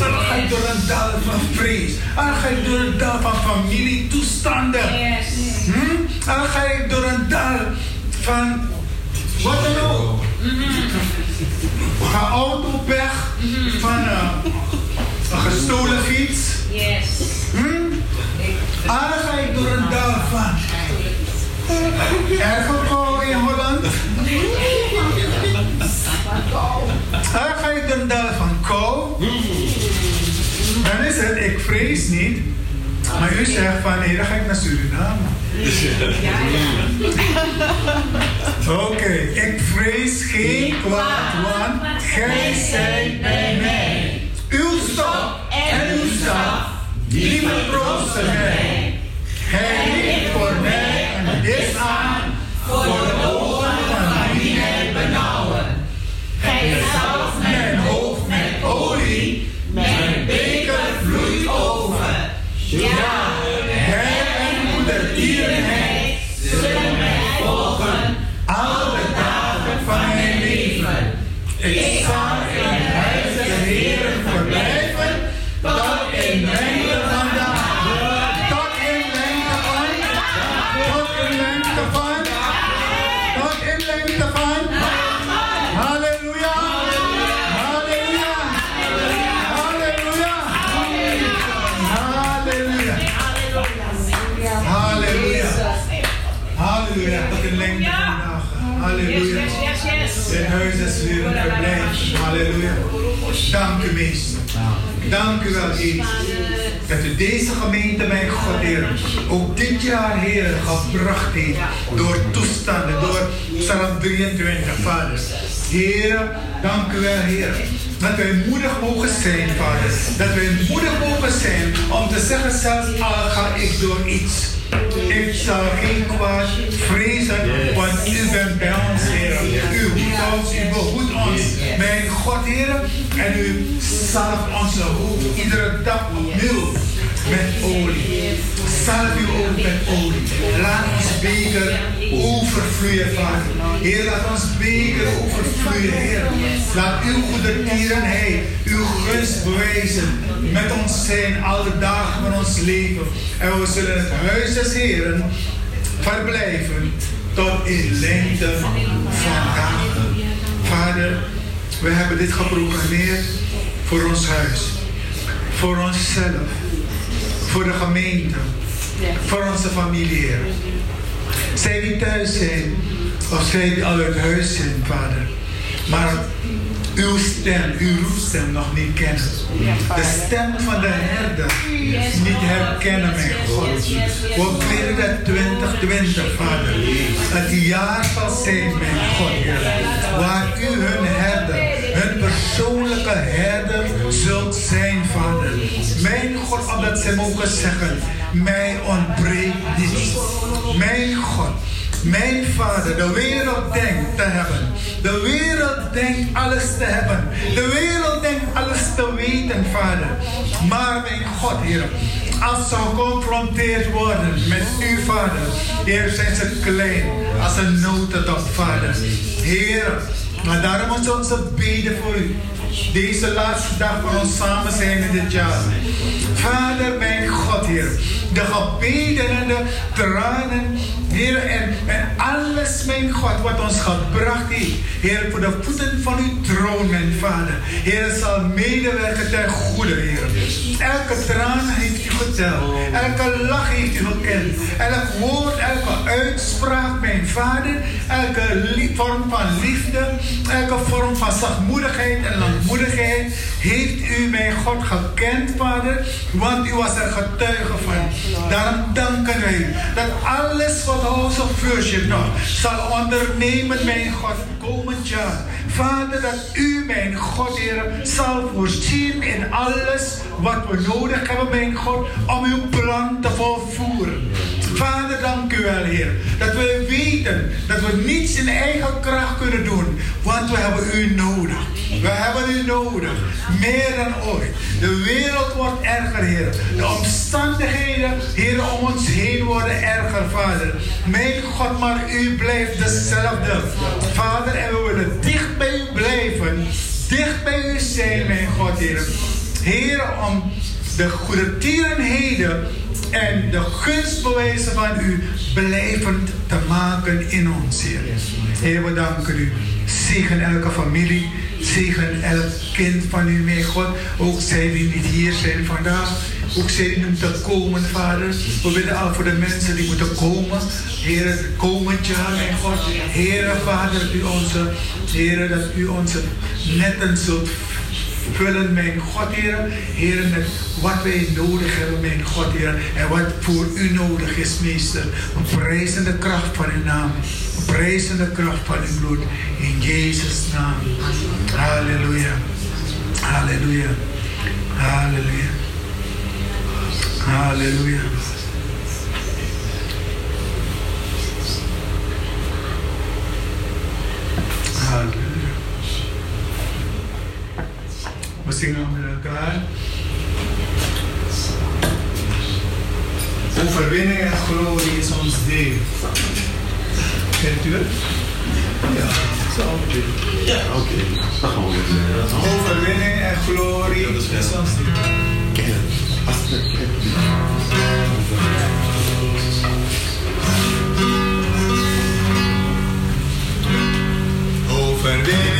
S6: Ah, ga ik door een dal van vrees. Ah, ga ik door een dal van familietoestanden. Hm? Ah, ga ik door een dal van wat dan ook. Van auto weg, van eh, een gestolen fiets.
S8: Yes.
S6: Hm? Ah, ga ik door een dal van. Erg kou in Holland. Dan ga door een dal van kou. Dan is het, ik vrees niet. Maar u zegt van nee, dan ga ik naar Suriname. Oké, ik vrees geen kwaad, want gij zijt bij mij. Uw stok en uw staf, die vertroosten mij. Hij voor mij zal in het huis des Heeren verblijven tot in lengte van de Tot in lengte van Tot in lengte van Tot in lengte van Halleluja! Halleluja! Halleluja! Halleluja! Halleluja! Halleluja! Tot in lengte vandaag. Halleluja!
S8: Yes, yes, yes.
S6: In huis is weer een. Halleluja. Dank u, meester. Dank u wel, Heer. Dat u deze gemeente, mijn God, Heer, ook dit jaar, Heer, gebracht heeft. Door toestanden, door Psalm 23, Vader. Heer, dank u wel, Heer. Dat wij moedig mogen zijn, Vader. Dat wij moedig mogen zijn om te zeggen, zelfs al ga ik door iets. Ik zal geen kwaad vrezen, want u bent bij ons, Heer. U ons, u behoedt ons. Mijn God, Heer. En u zalft onze hoofd iedere dag opnieuw met olie. Zalf uw ook met olie. Laat ons beker overvloeien, Vader. Heer, laat ons beker overvloeien, Heer. Laat uw goede tierenheid, uw gunst bewijzen met ons zijn alle dagen van ons leven. En we zullen het huis des Heren verblijven tot in lengte van dagen. Vader, we hebben dit geprogrammeerd voor ons huis, voor onszelf, voor de gemeente, voor onze familie. Zij die thuis zijn, of zij die al uit huis zijn, Vader. Maar uw stem, uw roepstem nog niet kennen. De stem van de herder niet herkennen, mijn God. We bidden dat 2020, Vader. Het jaar zal zijn, mijn God. Waar u hun herder, hun persoonlijke herder zult zijn, Vader. Mijn God, omdat zij mogen zeggen, mij ontbreekt niets. Mijn God. Mijn vader, de wereld denkt te hebben. De wereld denkt alles te hebben. De wereld denkt alles te weten, vader. Maar mijn God, Heer, als ze geconfronteerd worden met uw vader, Heer, zijn ze klein als een notendop, vader. Heer, maar daarom we onze beden voor u. Deze laatste dag van ons samen zijn in dit jaar. Vader, mijn God, Heer. De gebeden en de tranen, Heer, en, en alles, mijn God, wat ons gebracht heeft. Heer, voor de voeten van uw troon, mijn Vader. Heer, zal medewerken ten goede, Heer. Elke traan heeft u geteld. Elke lach heeft u gekend. Elk woord, elke uitspraak, mijn Vader. Elke vorm van liefde. Elke vorm van zachtmoedigheid en langmoedigheid. Heeft u, mijn God, gekend, Vader. Want u was er getuige van. Daarom danken wij dat alles wat House of nog zal ondernemen, mijn God, komend jaar. Vader, dat u, mijn God, Heer, zal voorzien in alles wat we nodig hebben, mijn God, om uw plan te volvoeren. Vader, dank u wel, Heer, dat we weten dat we niets in eigen kracht kunnen doen, want we hebben u nodig. We hebben u nodig, meer dan ooit. De wereld wordt erger, Heer. De omstandigheden, Heer, om ons heen worden erger, Vader. Mijn God, maar u blijft dezelfde. Vader, en we willen dicht bij u blijven. Dicht bij u zijn, mijn God, Heer. Heer, om de goede tierenheden en de gunstbewijzen van u blijvend te maken in ons, Heer. Heer, we danken u. Zegen elke familie. Zegen elk kind van u, mijn God. Ook zij die niet hier zijn vandaag. Ook zij die moeten komen, Vader. We willen al voor de mensen die moeten komen. Heer, komend jaar, mijn God. Heer, Vader, dat u onze, Heer, dat u onze netten zult vullen, mijn God, Heer. Heer, met wat wij nodig hebben, mijn God, Heer. En wat voor u nodig is, meester. We prijzen de kracht van uw naam. We prijzen de kracht van uw bloed. In Jezus' naam. Halleluja. Halleluja. Halleluja. Halleluja. Overwinning en glorie is ons deel. Kent u het? Ja, zo. Ja, oké. Dan gaan we Overwinning en glorie is ons deel. Overwinning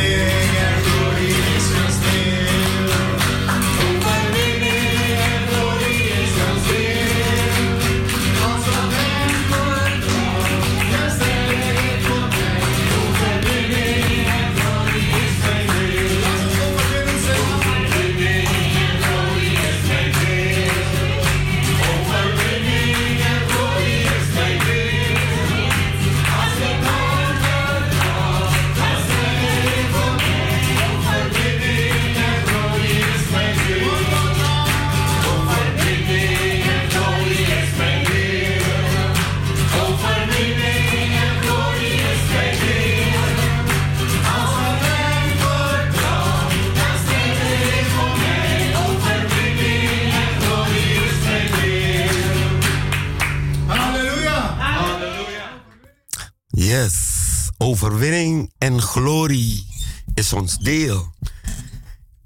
S6: overwinning en glorie is ons deel.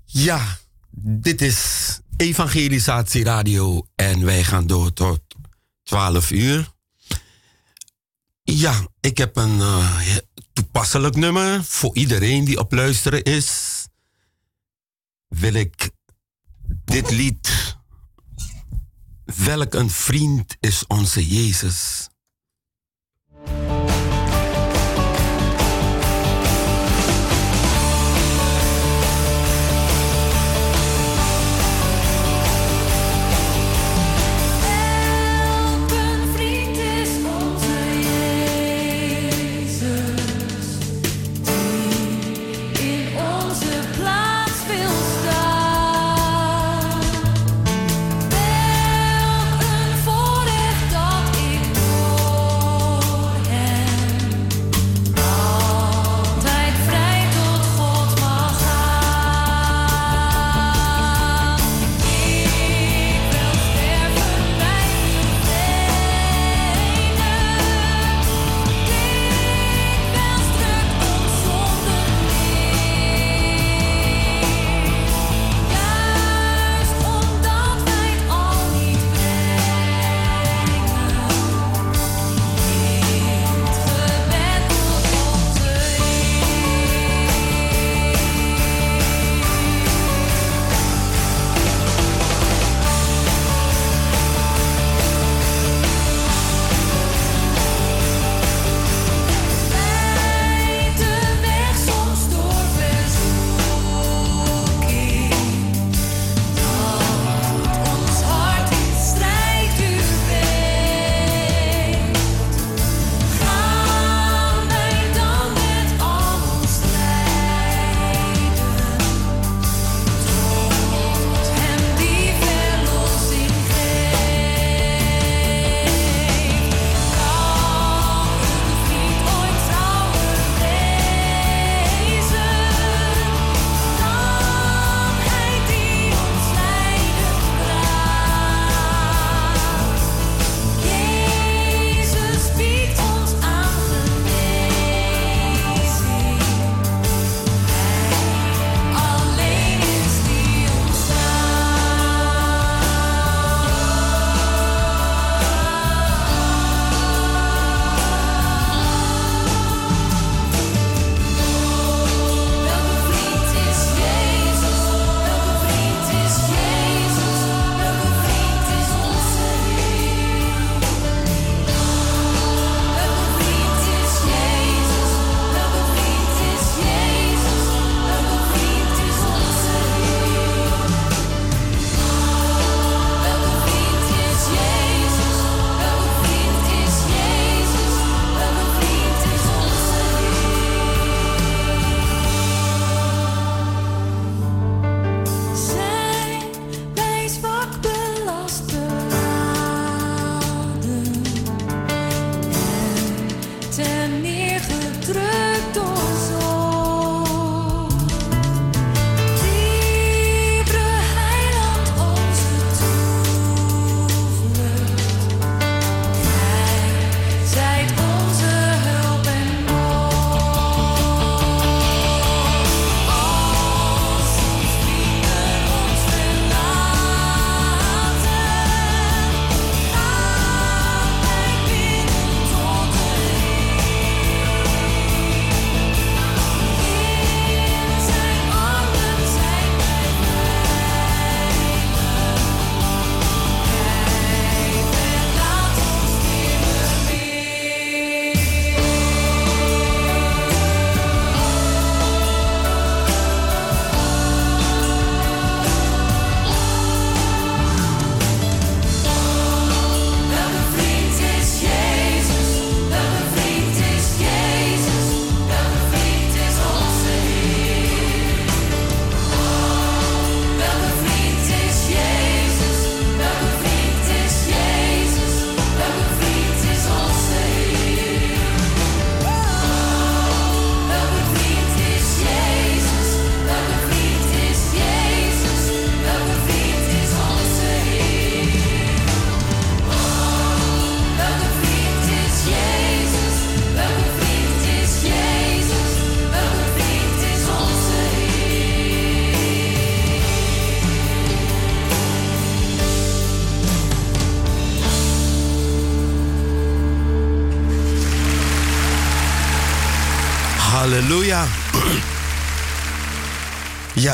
S6: Ja,
S4: dit is Evangelisatie Radio en wij gaan door tot 12 uur. Ja, ik heb een eh, toepasselijk nummer voor iedereen die op luisteren is. Wil ik dit lied. Welk een vriend is onze Jezus?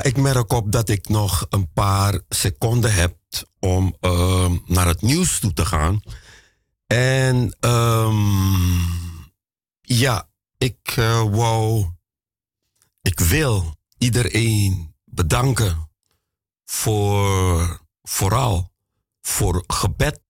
S2: Ik merk op dat ik nog een paar seconden heb om ehm, naar het nieuws toe te gaan. En ehm, ja, ik eh, wou, ik wil iedereen bedanken voor vooral voor gebed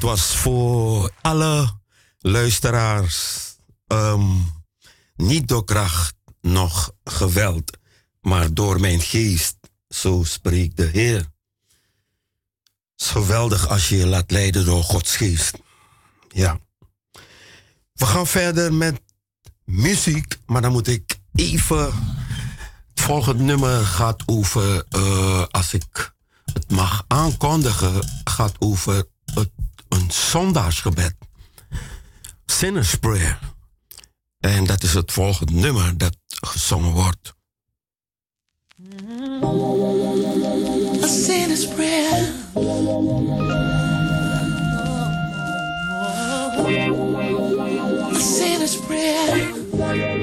S2: dat was voor alle luisteraars. Ehm, niet door kracht, nog geweld, maar door mijn geest, zo spreekt de Heer. Is geweldig als je je laat leiden door Gods geest. Ja. We gaan verder met muziek, maar dan moet ik even. Het volgende nummer gaat over, eh, als ik het mag aankondigen, gaat over het een zondagsgebed. Sinner's Prayer. En dat is het volgende nummer dat gezongen wordt.
S9: A. A.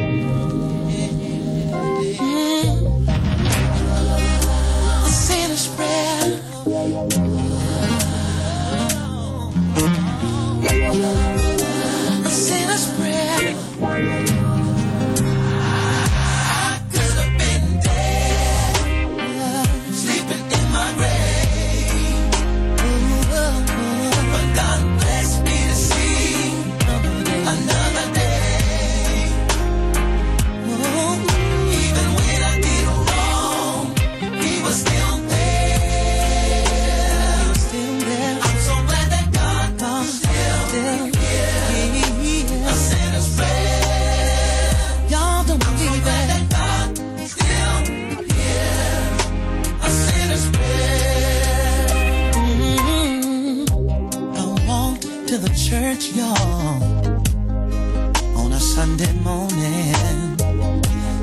S9: church, y'all, on a Sunday morning.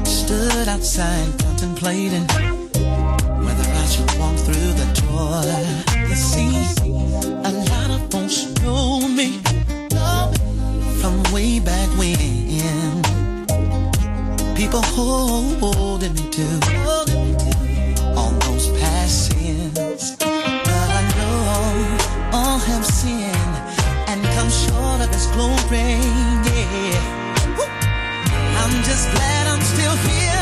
S9: Stood outside contemplating whether I should walk through the door. You see, a lot of folks know me, from way back when. People holding me to. glory. Yeah. I'm just glad I'm still here.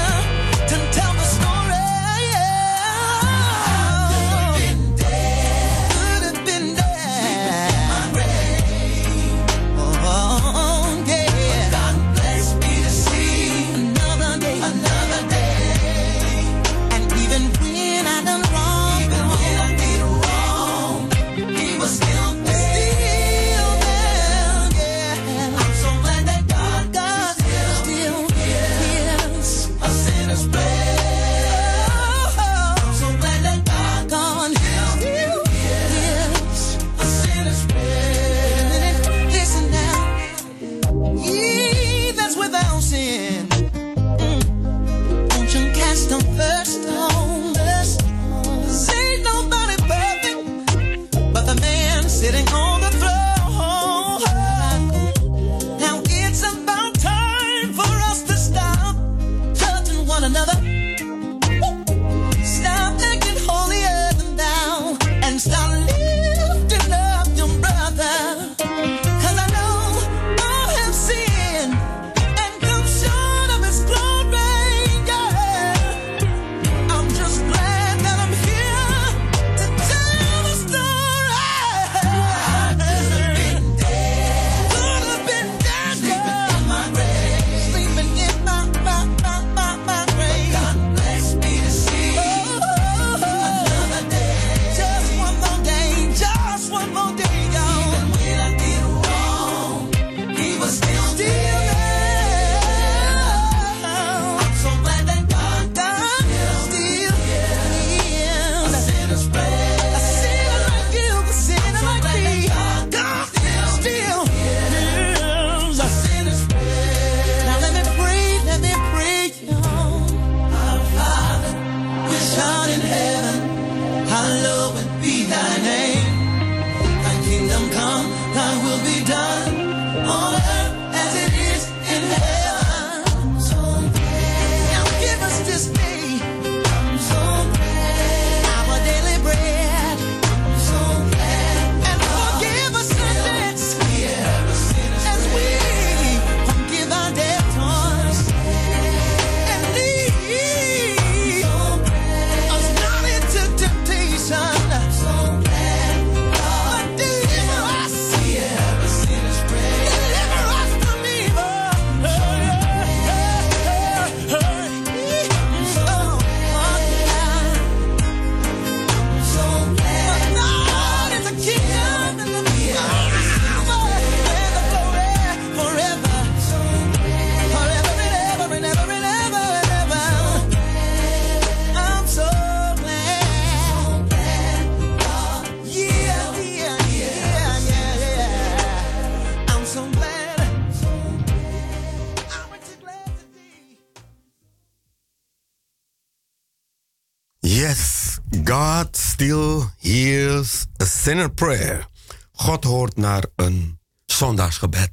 S9: Sinner Prayer.
S4: God hoort naar een zondagsgebed.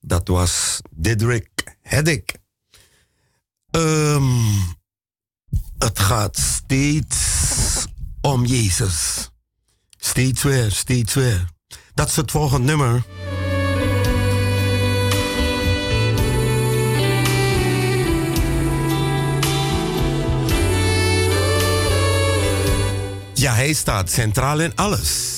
S4: Dat was Didrik Heddick. Ehm, het gaat steeds om Jezus. Steeds weer, steeds weer. Dat is het volgende nummer. Ja, hij staat centraal in alles.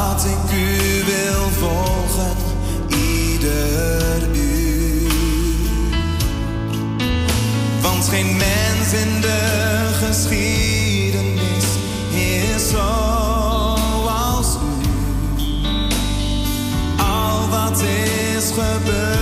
S10: geen mens in de geschiedenis is zoals u. Al wat is gebeurd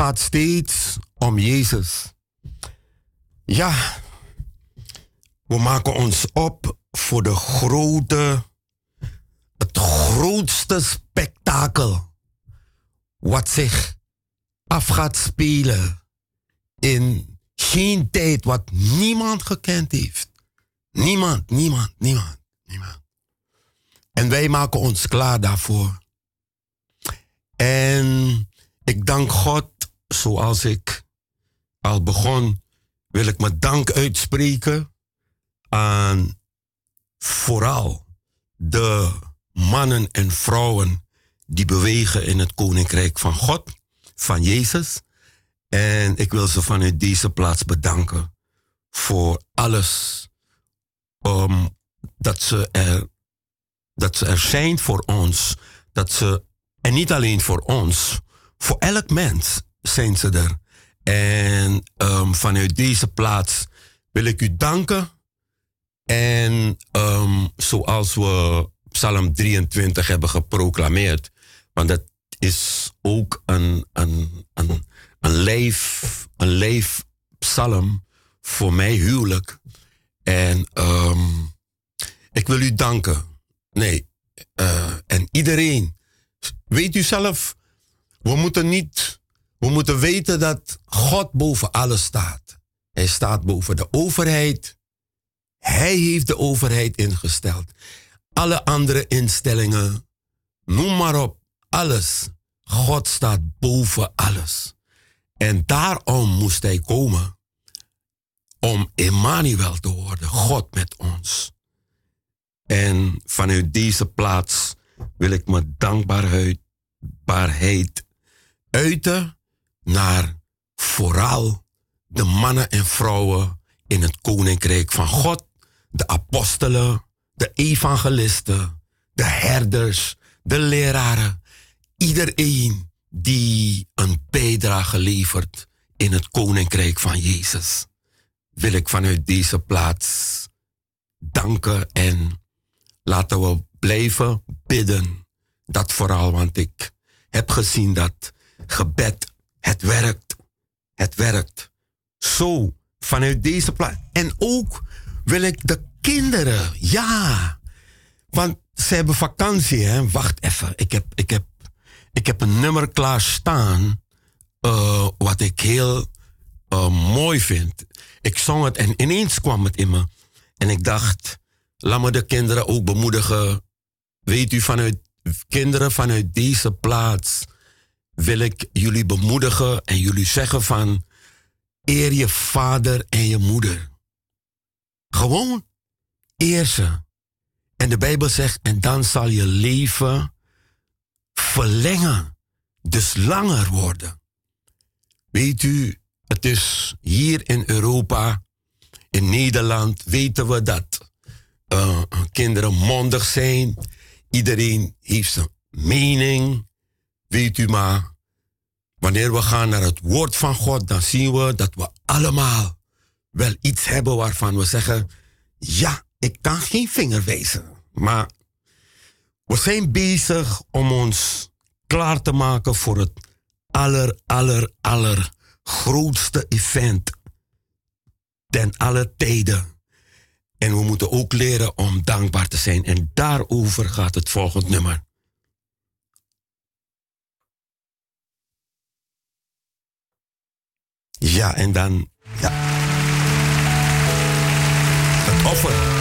S4: gaat steeds om Jezus. Ja, we maken ons op voor de grote, het grootste spektakel wat zich af gaat spelen in geen tijd wat niemand gekend heeft. Niemand, niemand, niemand, niemand. En wij maken ons klaar daarvoor. En ik dank God, zoals ik al begon, wil ik mijn dank uitspreken aan vooral de mannen en vrouwen die bewegen in het Koninkrijk van God, van Jezus. En ik wil ze vanuit deze plaats bedanken voor alles um, dat, ze er, dat ze er zijn voor ons. Dat ze, en niet alleen voor ons, voor elk mens zijn ze er. En um, vanuit deze plaats wil ik u danken. En um, zoals we Psalm 23 hebben geproclameerd, want dat is ook een, een, een, een, leef, een leefpsalm voor mij huwelijk. En ehm, ik wil u danken. Nee, eh, en iedereen. Weet u zelf, we moeten niet, we moeten weten dat God boven alles staat. Hij staat boven de overheid. Hij heeft de overheid ingesteld. Alle andere instellingen, noem maar op, alles. God staat boven alles. En daarom moest hij komen om Emmanuel te worden, God met ons. En vanuit deze plaats wil ik mijn dankbaarheid uiten naar vooral de mannen en vrouwen in het koninkrijk van God, de apostelen, de evangelisten, de herders, de leraren, iedereen die een bijdrage levert in het koninkrijk van Jezus, wil ik vanuit deze plaats danken en laten we blijven bidden. Dat vooral, want ik heb gezien dat gebed, het werkt. Het werkt. Zo, vanuit deze plaats. En ook wil ik de kinderen, ja. Want ze hebben vakantie, hè. Wacht even, ik heb, ik heb, ik heb een nummer klaar staan. eh, wat ik heel eh, mooi vind. Ik zong het en ineens kwam het in me. En ik dacht, laat me de kinderen ook bemoedigen. Weet u, vanuit kinderen vanuit deze plaats wil ik jullie bemoedigen en jullie zeggen van eer je vader en je moeder. Gewoon eer ze. En de Bijbel zegt, en dan zal je leven verlengen, dus langer worden. Weet u, het is hier in Europa, in Nederland, weten we dat eh, kinderen mondig zijn. Iedereen heeft zijn mening. Weet u maar, wanneer we gaan naar het woord van God, dan zien we dat we allemaal wel iets hebben waarvan we zeggen, ja, ik kan geen vinger wijzen. Maar we zijn bezig om ons klaar te maken voor het aller, aller, grootste event ten alle tijden. En we moeten ook leren om dankbaar te zijn. En daarover gaat het volgende nummer. Ja, en dan. Ja. Het offer.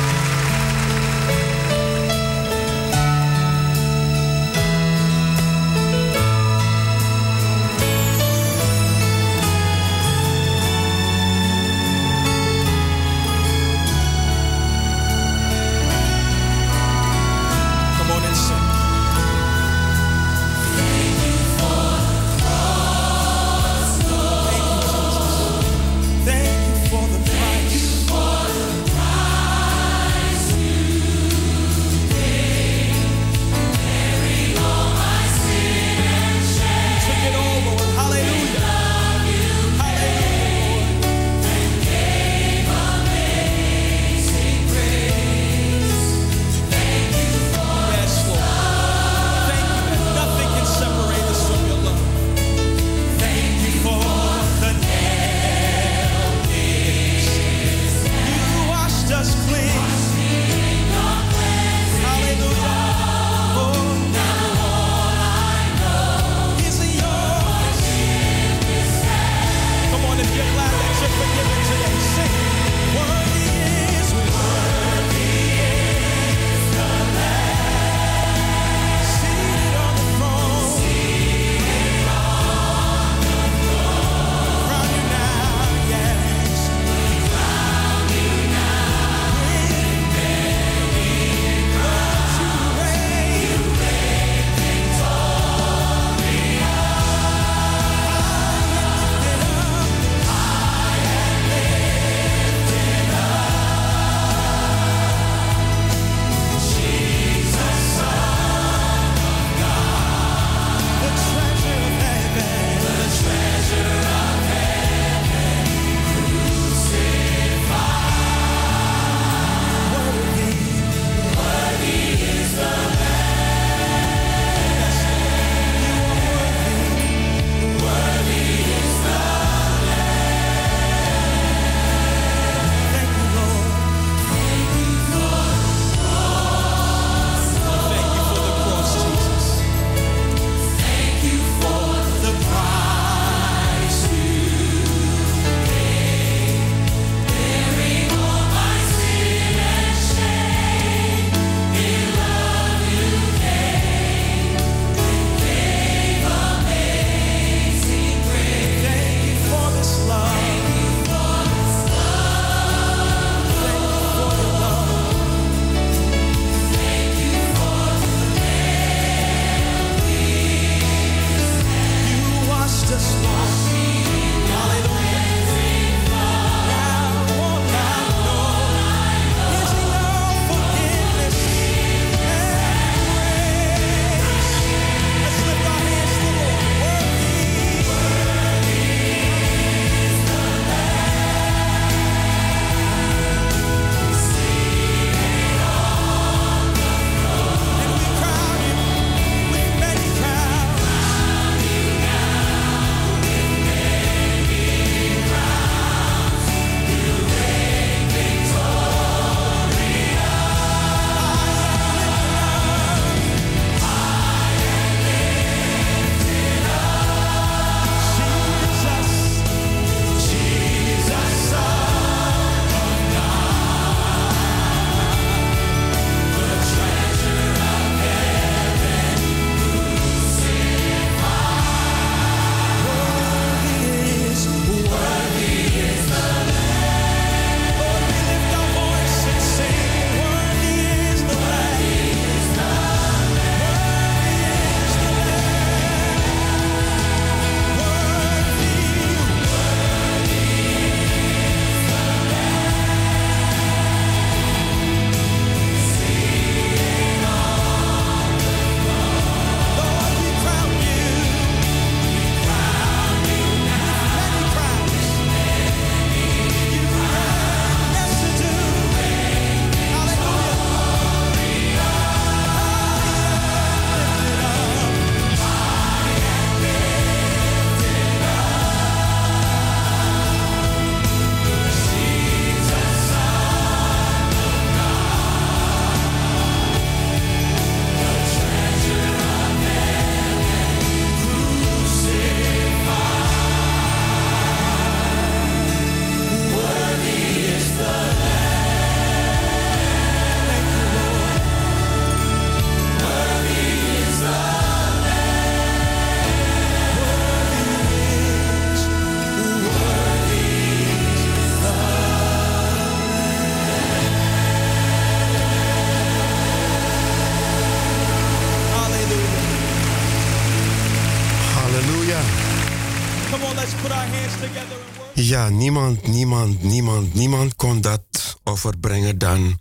S4: Niemand, niemand, niemand, niemand kon dat offer brengen dan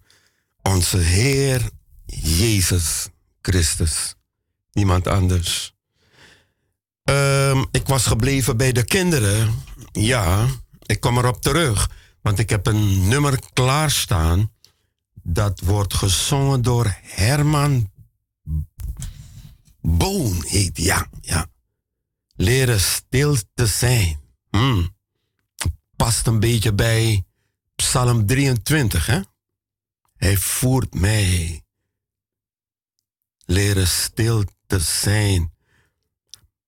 S4: onze Heer Jezus Christus. Niemand anders. Ehm, ik was gebleven bij de kinderen. Ja, ik kom erop terug. Want ik heb een nummer klaarstaan. Dat wordt gezongen door Herman Boon. Heet, ja, ja. Leren stil te zijn. Hmm. Past een beetje bij Psalm 23, hè? Hij voert mij. Leren stil te zijn.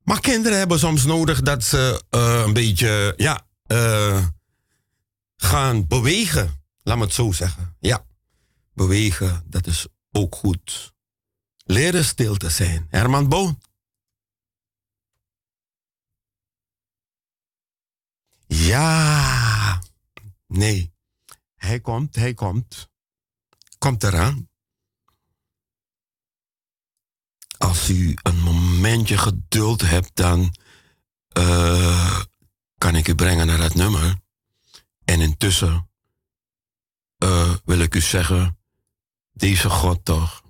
S4: Maar kinderen hebben soms nodig dat ze eh, een beetje, ja, eh, gaan bewegen. Laat me het zo zeggen. Ja, bewegen, dat is ook goed. Leren stil te zijn. Herman Boon. Ja. Nee. Hij komt, hij komt. Komt eraan. Als u een momentje geduld hebt, dan eh, kan ik u brengen naar dat nummer. En intussen eh, wil ik u zeggen, deze God toch,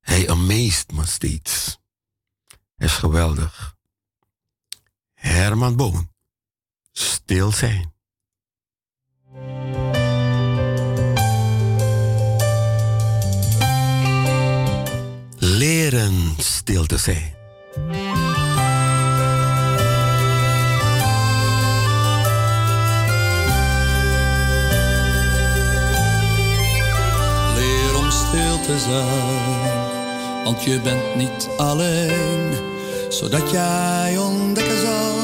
S4: hij amazed me steeds. Hij is geweldig. Herman Boon, stil zijn. Leren stil te zijn.
S11: Leer om stil te zijn, want je bent niet alleen. Zodat jij ontdekken zal,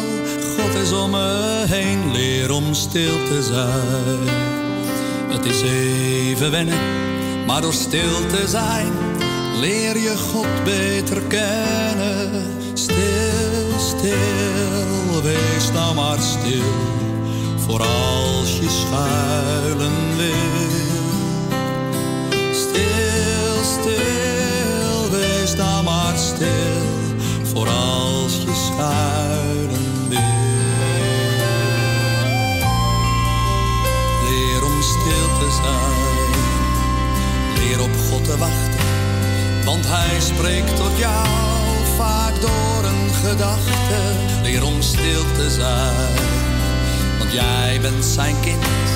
S11: God is om me heen. Leer om stil te zijn. Het is even wennen, maar door stil te zijn, leer je God beter kennen. Stil, stil, wees nou maar stil, voor als je schuilen wil. Stil, stil, wees nou maar stil, voor als je schuilen wil. Zijn, leer op God te wachten, want Hij spreekt tot jou vaak door een gedachte. Leer om stil te zijn, want jij bent zijn kind,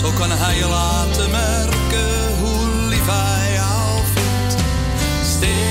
S11: zo kan Hij je laten merken hoe lief Hij jou vindt. Stil,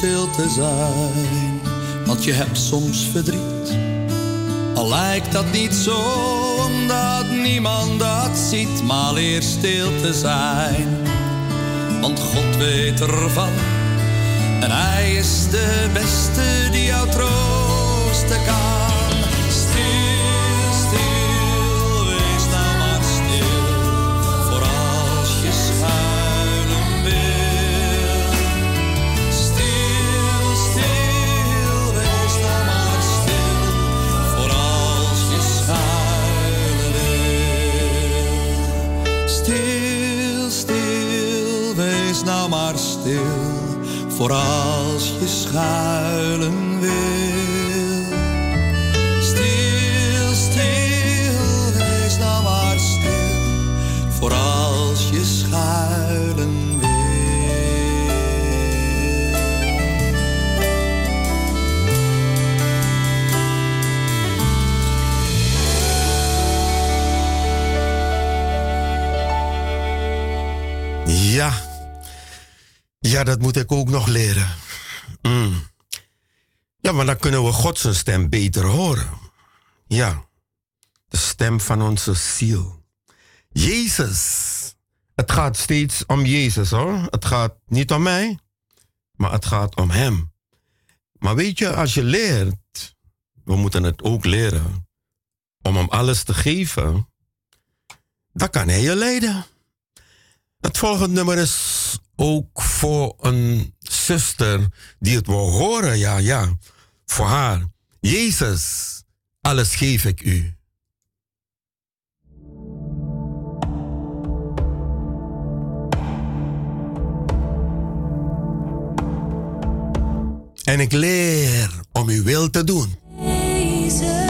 S11: stil te zijn, want je hebt soms verdriet. Al lijkt dat niet zo, omdat niemand dat ziet, maar leer stil te zijn. Want God weet ervan, en Hij is de beste die jou troosten kan. Voor als je schuilen wil. Stil, stil, wees nou maar stil, voor je schuilen wil.
S4: Ja. Ja, dat moet ik ook nog leren. Mm. Ja, maar dan kunnen we God zijn stem beter horen. Ja. De stem van onze ziel. Jezus. Het gaat steeds om Jezus hoor. Het gaat niet om mij, maar het gaat om Hem. Maar weet je, als je leert, we moeten het ook leren, om Hem alles te geven, dan kan Hij je leiden. Het volgende nummer is ook voor een zuster die het wil horen. Ja, ja. Voor haar. Jezus, alles geef ik u. En ik leer om uw wil te doen.
S2: Jezus,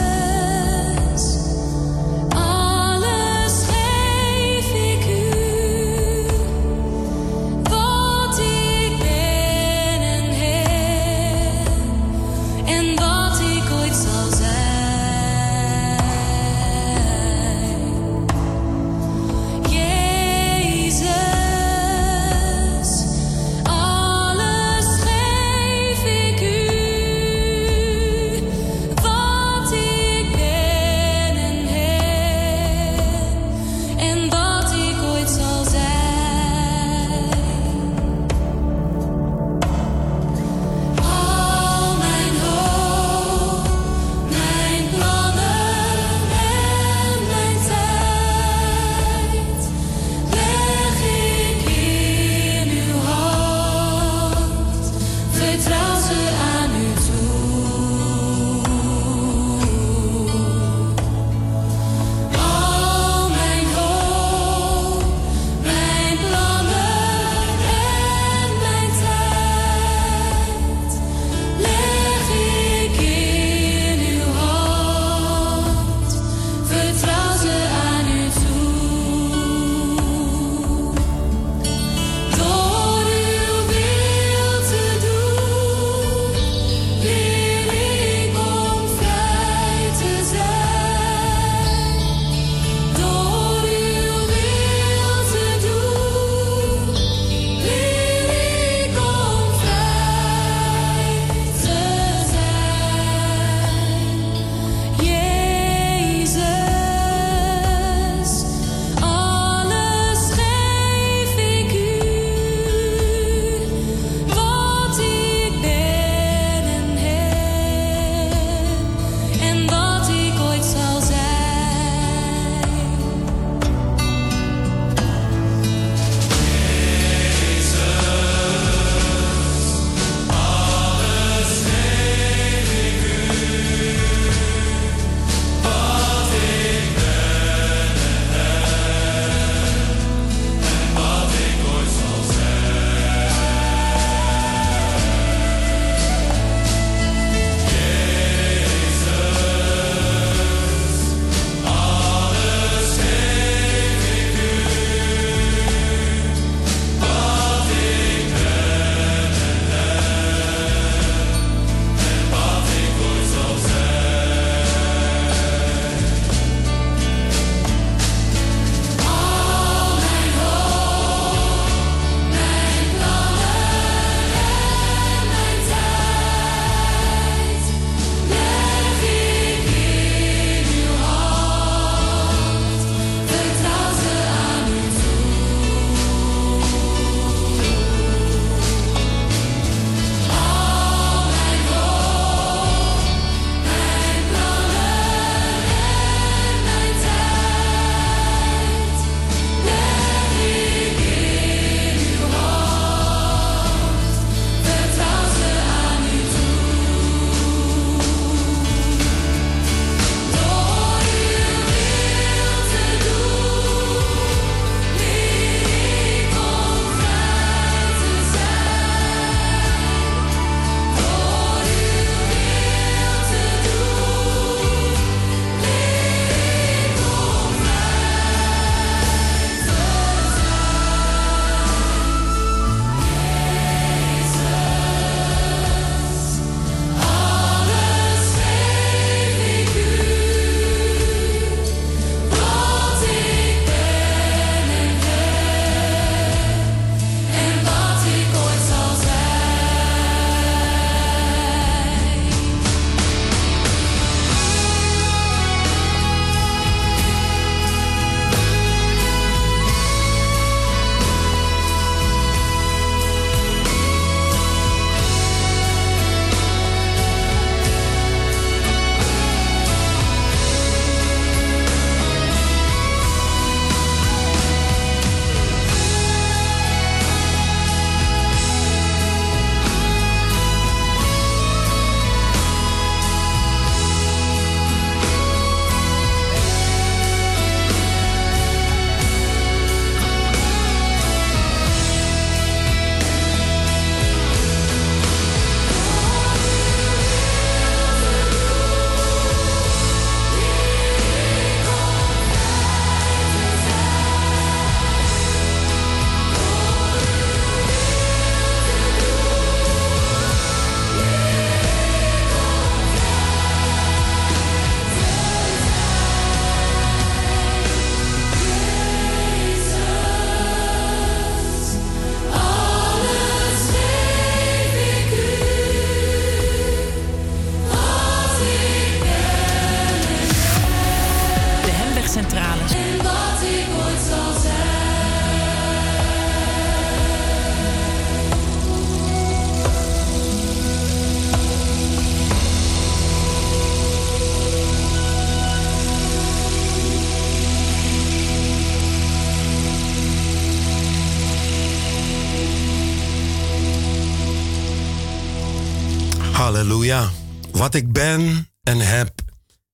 S2: Wat ik ben en heb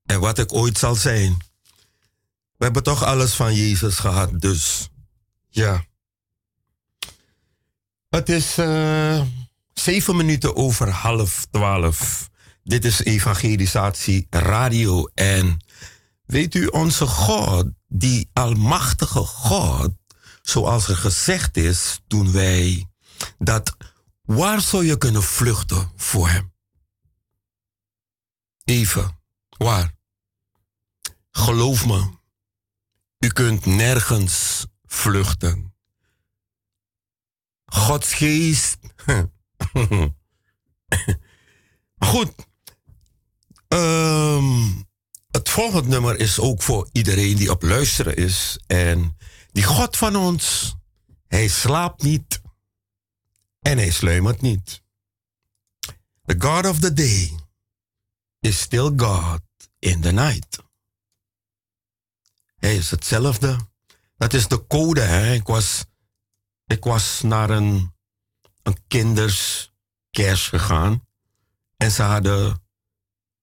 S2: en wat ik ooit zal zijn.
S4: We hebben toch alles van Jezus gehad, dus ja. Het is eh, zeven minuten over half twaalf. Dit is Evangelisatie Radio. En weet u, onze God, die Almachtige God, zoals er gezegd is toen wij dat waar zou je kunnen vluchten voor Hem? Even, waar? Geloof me, u kunt nergens vluchten. Gods geest. Goed. Ehm, het volgende nummer is ook voor iedereen die op luisteren is. En die God van ons, hij slaapt niet en hij sluimert niet. The God of the day is still God in the night. Hij is hetzelfde. Dat is de code. Hè? Ik, was, ik was naar een, een kinderskerst gegaan. En ze hadden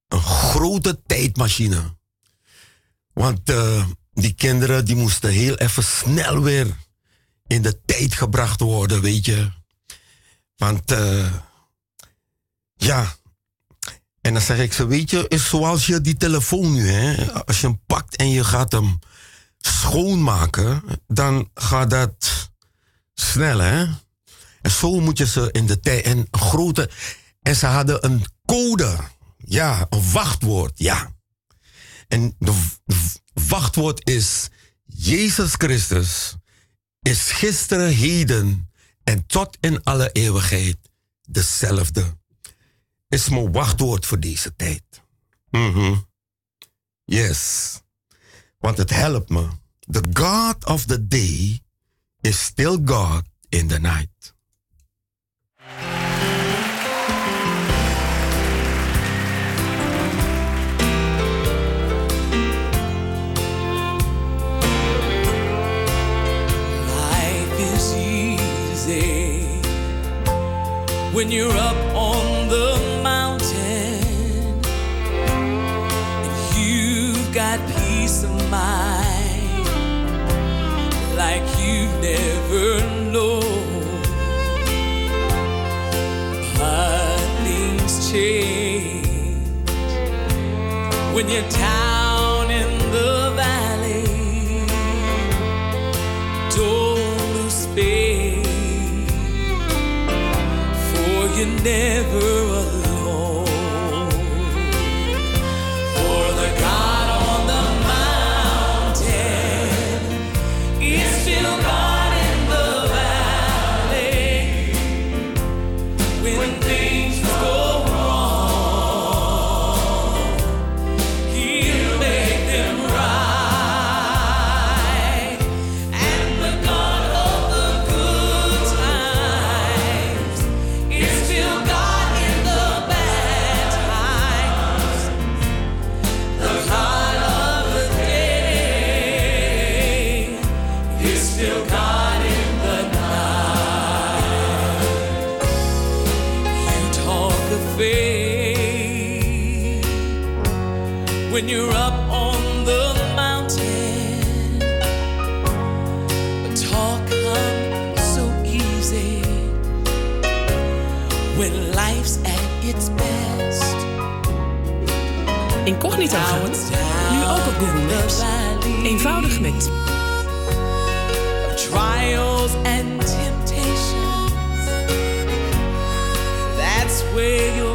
S4: een grote tijdmachine. Want eh, die kinderen die moesten heel even snel weer in de tijd gebracht worden, weet je. Want eh, ja, en dan zeg ik ze, weet je, is zoals je die telefoon nu, hè, als je hem pakt en je gaat hem schoonmaken, dan gaat dat snel, hè. En zo moet je ze in de tijd, en grote, en ze hadden een code, ja, een wachtwoord, ja. En de wachtwoord is Jezus Christus is gisteren, heden en tot in alle eeuwigheid dezelfde. Is mijn wachtwoord voor deze tijd. Mhm. Yes. Want het helpt me. The God of the day is still God in the night.
S2: Life is easy when you're up got peace of mind like you've never known. But things change when you're down in the valley don't lose faith, for you're never
S12: Incognito gaan. Nu ook op Google Maps. Eenvoudig met
S2: Trials and temptations. That's where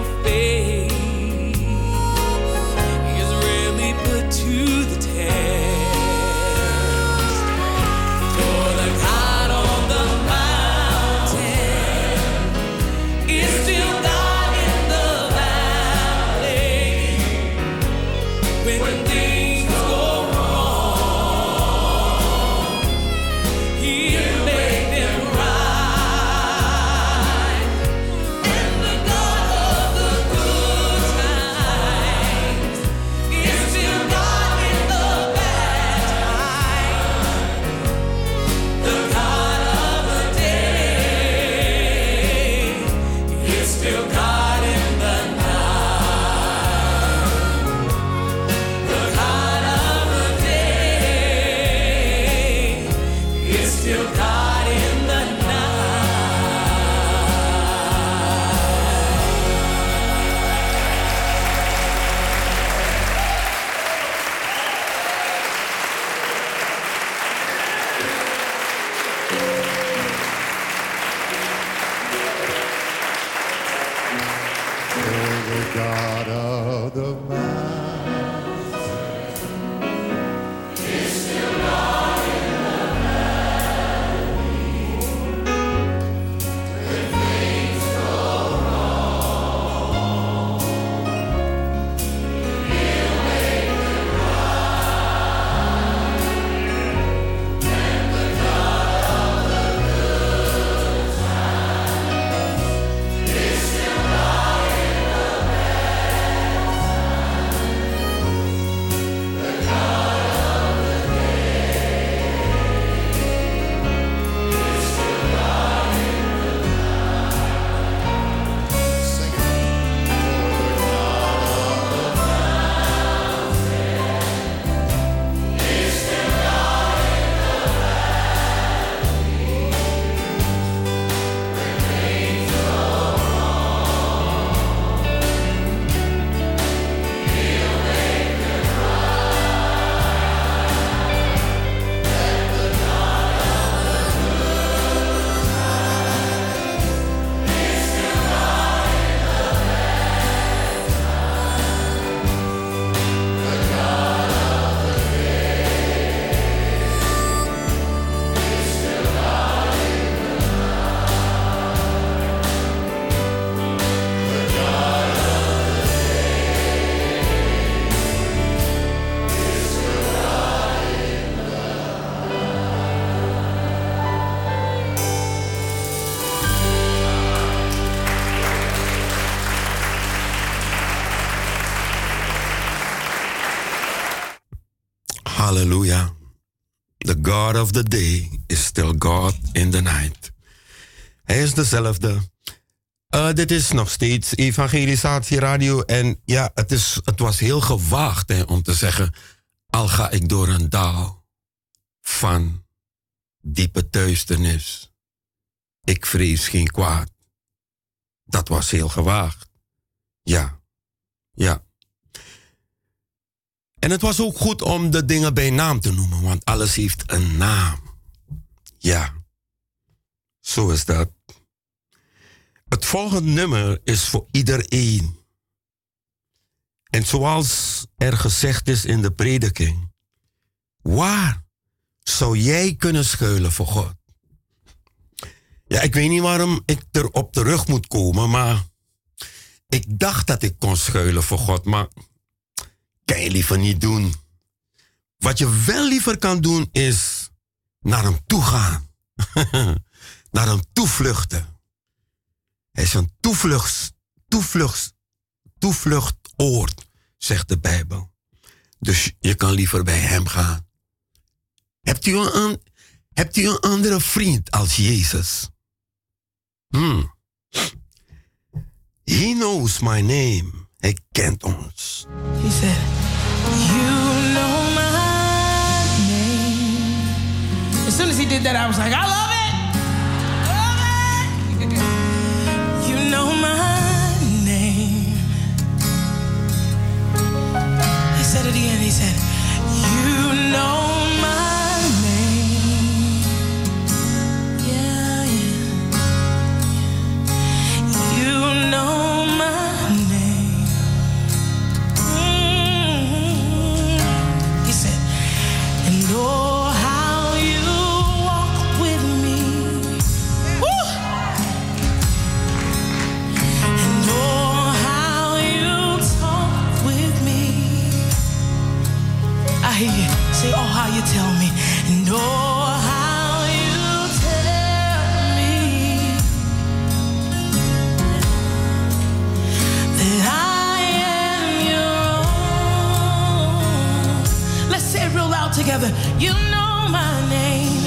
S2: Of
S13: the
S4: day is still God in the night. Hij is dezelfde. Eh, dit is nog steeds Evangelisatie Radio. En ja, het, is, het was heel gewaagd hè, om te zeggen... al ga ik door een dal van diepe duisternis. Ik vrees geen kwaad. Dat was heel gewaagd. Ja, ja. En het was ook goed om de dingen bij naam te noemen, want alles heeft een naam. Ja, zo is dat. Het volgende nummer is voor iedereen. En zoals er gezegd is in de prediking, waar zou jij kunnen schuilen voor God? Ja, ik weet niet waarom ik erop terug moet komen, maar ik dacht dat ik kon schuilen voor God, maar kan je liever niet doen. Wat je wel liever kan doen is naar hem toe gaan. naar hem toevluchten. Hij is een toevluchts, toevluchts, toevluchtoord, zegt de Bijbel. Dus je kan liever bij hem gaan. Hebt u een, hebt u een andere vriend als Jezus? Hmm. He knows my name. Hij kent ons.
S9: He said, that, I was like, I love it. Love it. You know my name. He said it again. He said, You know my name. Yeah, yeah. You know together. You know my name.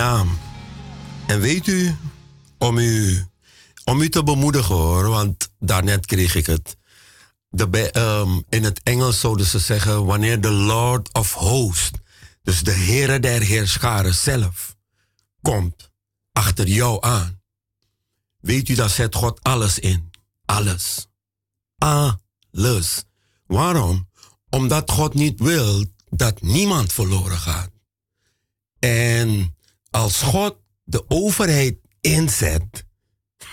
S4: Naam. En weet u, om u, om u te bemoedigen hoor, want daarnet kreeg ik het. De, ehm, in het Engels zouden ze zeggen, wanneer de Lord of Hosts, dus de Heere der Heerscharen zelf, komt achter jou aan. Weet u, dat zet God alles in. Alles. Alles. Waarom? Omdat God niet wil dat niemand verloren gaat. En als God de overheid inzet,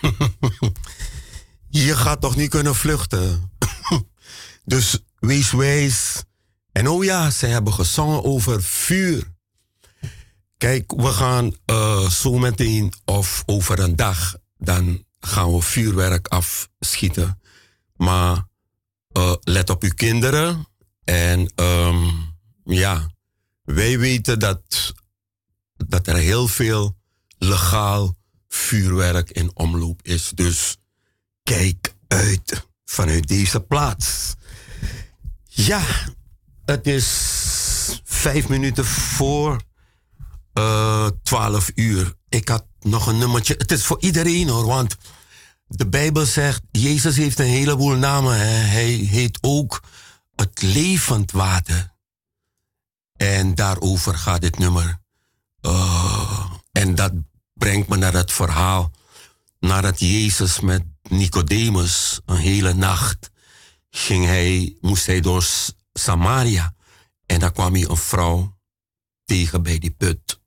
S4: je gaat toch niet kunnen vluchten. dus wees wijs. En oh ja, ze hebben gezongen over vuur. Kijk, we gaan eh, zo meteen of over een dag, dan gaan we vuurwerk afschieten. Maar eh, let op uw kinderen. En ehm, ja, wij weten dat, dat er heel veel legaal vuurwerk in omloop is. Dus kijk uit vanuit deze plaats. Ja, het is vijf minuten voor eh 12 uur. Ik had nog een nummertje. Het is voor iedereen hoor, want de Bijbel zegt, Jezus heeft een heleboel namen. Hè. Hij heet ook het levend water. En daarover gaat dit nummer. Eh, en dat brengt me naar het verhaal. Nadat Jezus met Nicodemus een hele nacht ging hij, moest hij door Samaria. En daar kwam hij een vrouw tegen bij die put.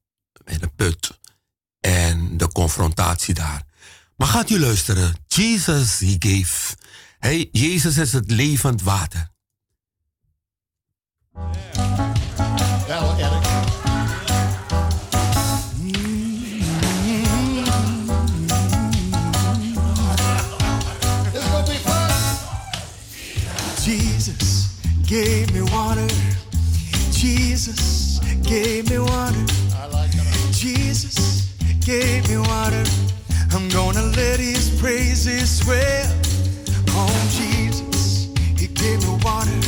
S4: Bij de put. En de confrontatie daar. Maar gaat u luisteren. Jesus, he gave. Hij, Jezus is het levend water.
S13: Erik.
S10: Gave me water. Jesus gave me water. Jesus gave me water. I'm gonna let his praises swell. Oh, Jesus, he gave me water.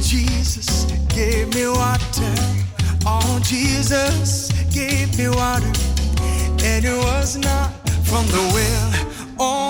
S10: Jesus gave me water. Oh, Jesus gave me water. And it was not from the well. Oh,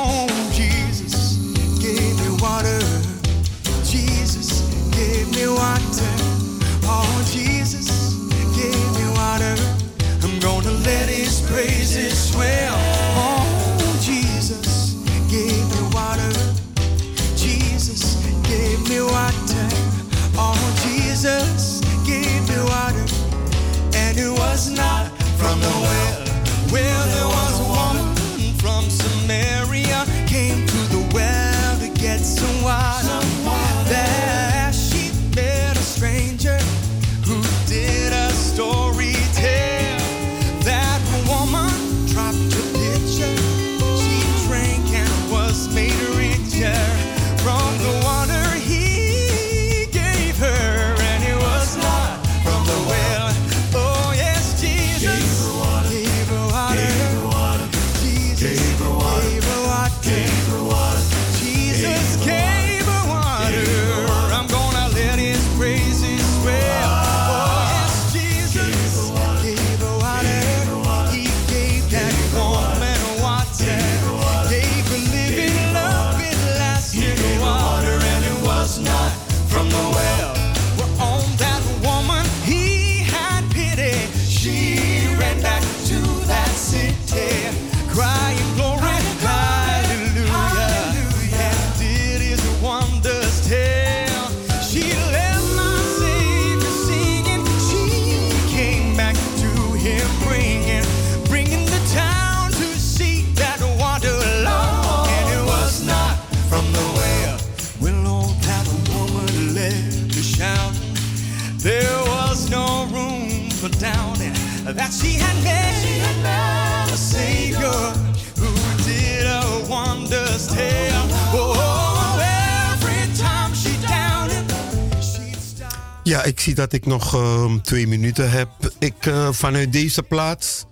S4: Ja, ik zie dat ik nog ehm, twee minuten heb. Ik, eh, vanuit deze plaats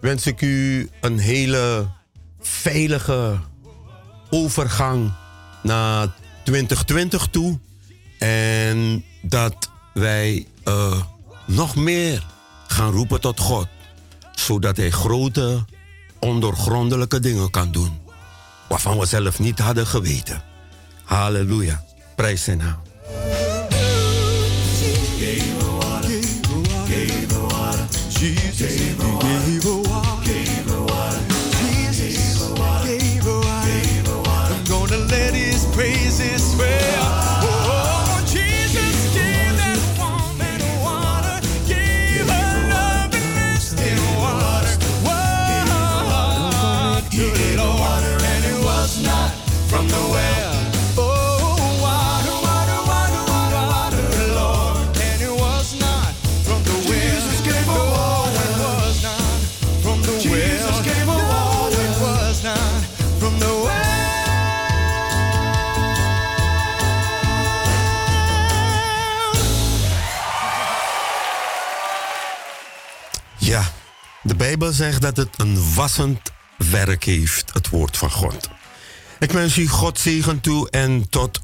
S4: wens ik u een hele veilige overgang naar 2020 toe. En dat wij eh, nog meer gaan roepen tot God. Zodat Hij grote, ondoorgrondelijke dingen kan doen. Waarvan we zelf niet hadden geweten. Halleluja. Prijs zijn naam.
S10: Jesus
S4: de Bijbel zegt dat het een wassend werk heeft, het woord van God. Ik wens u God zegen toe en tot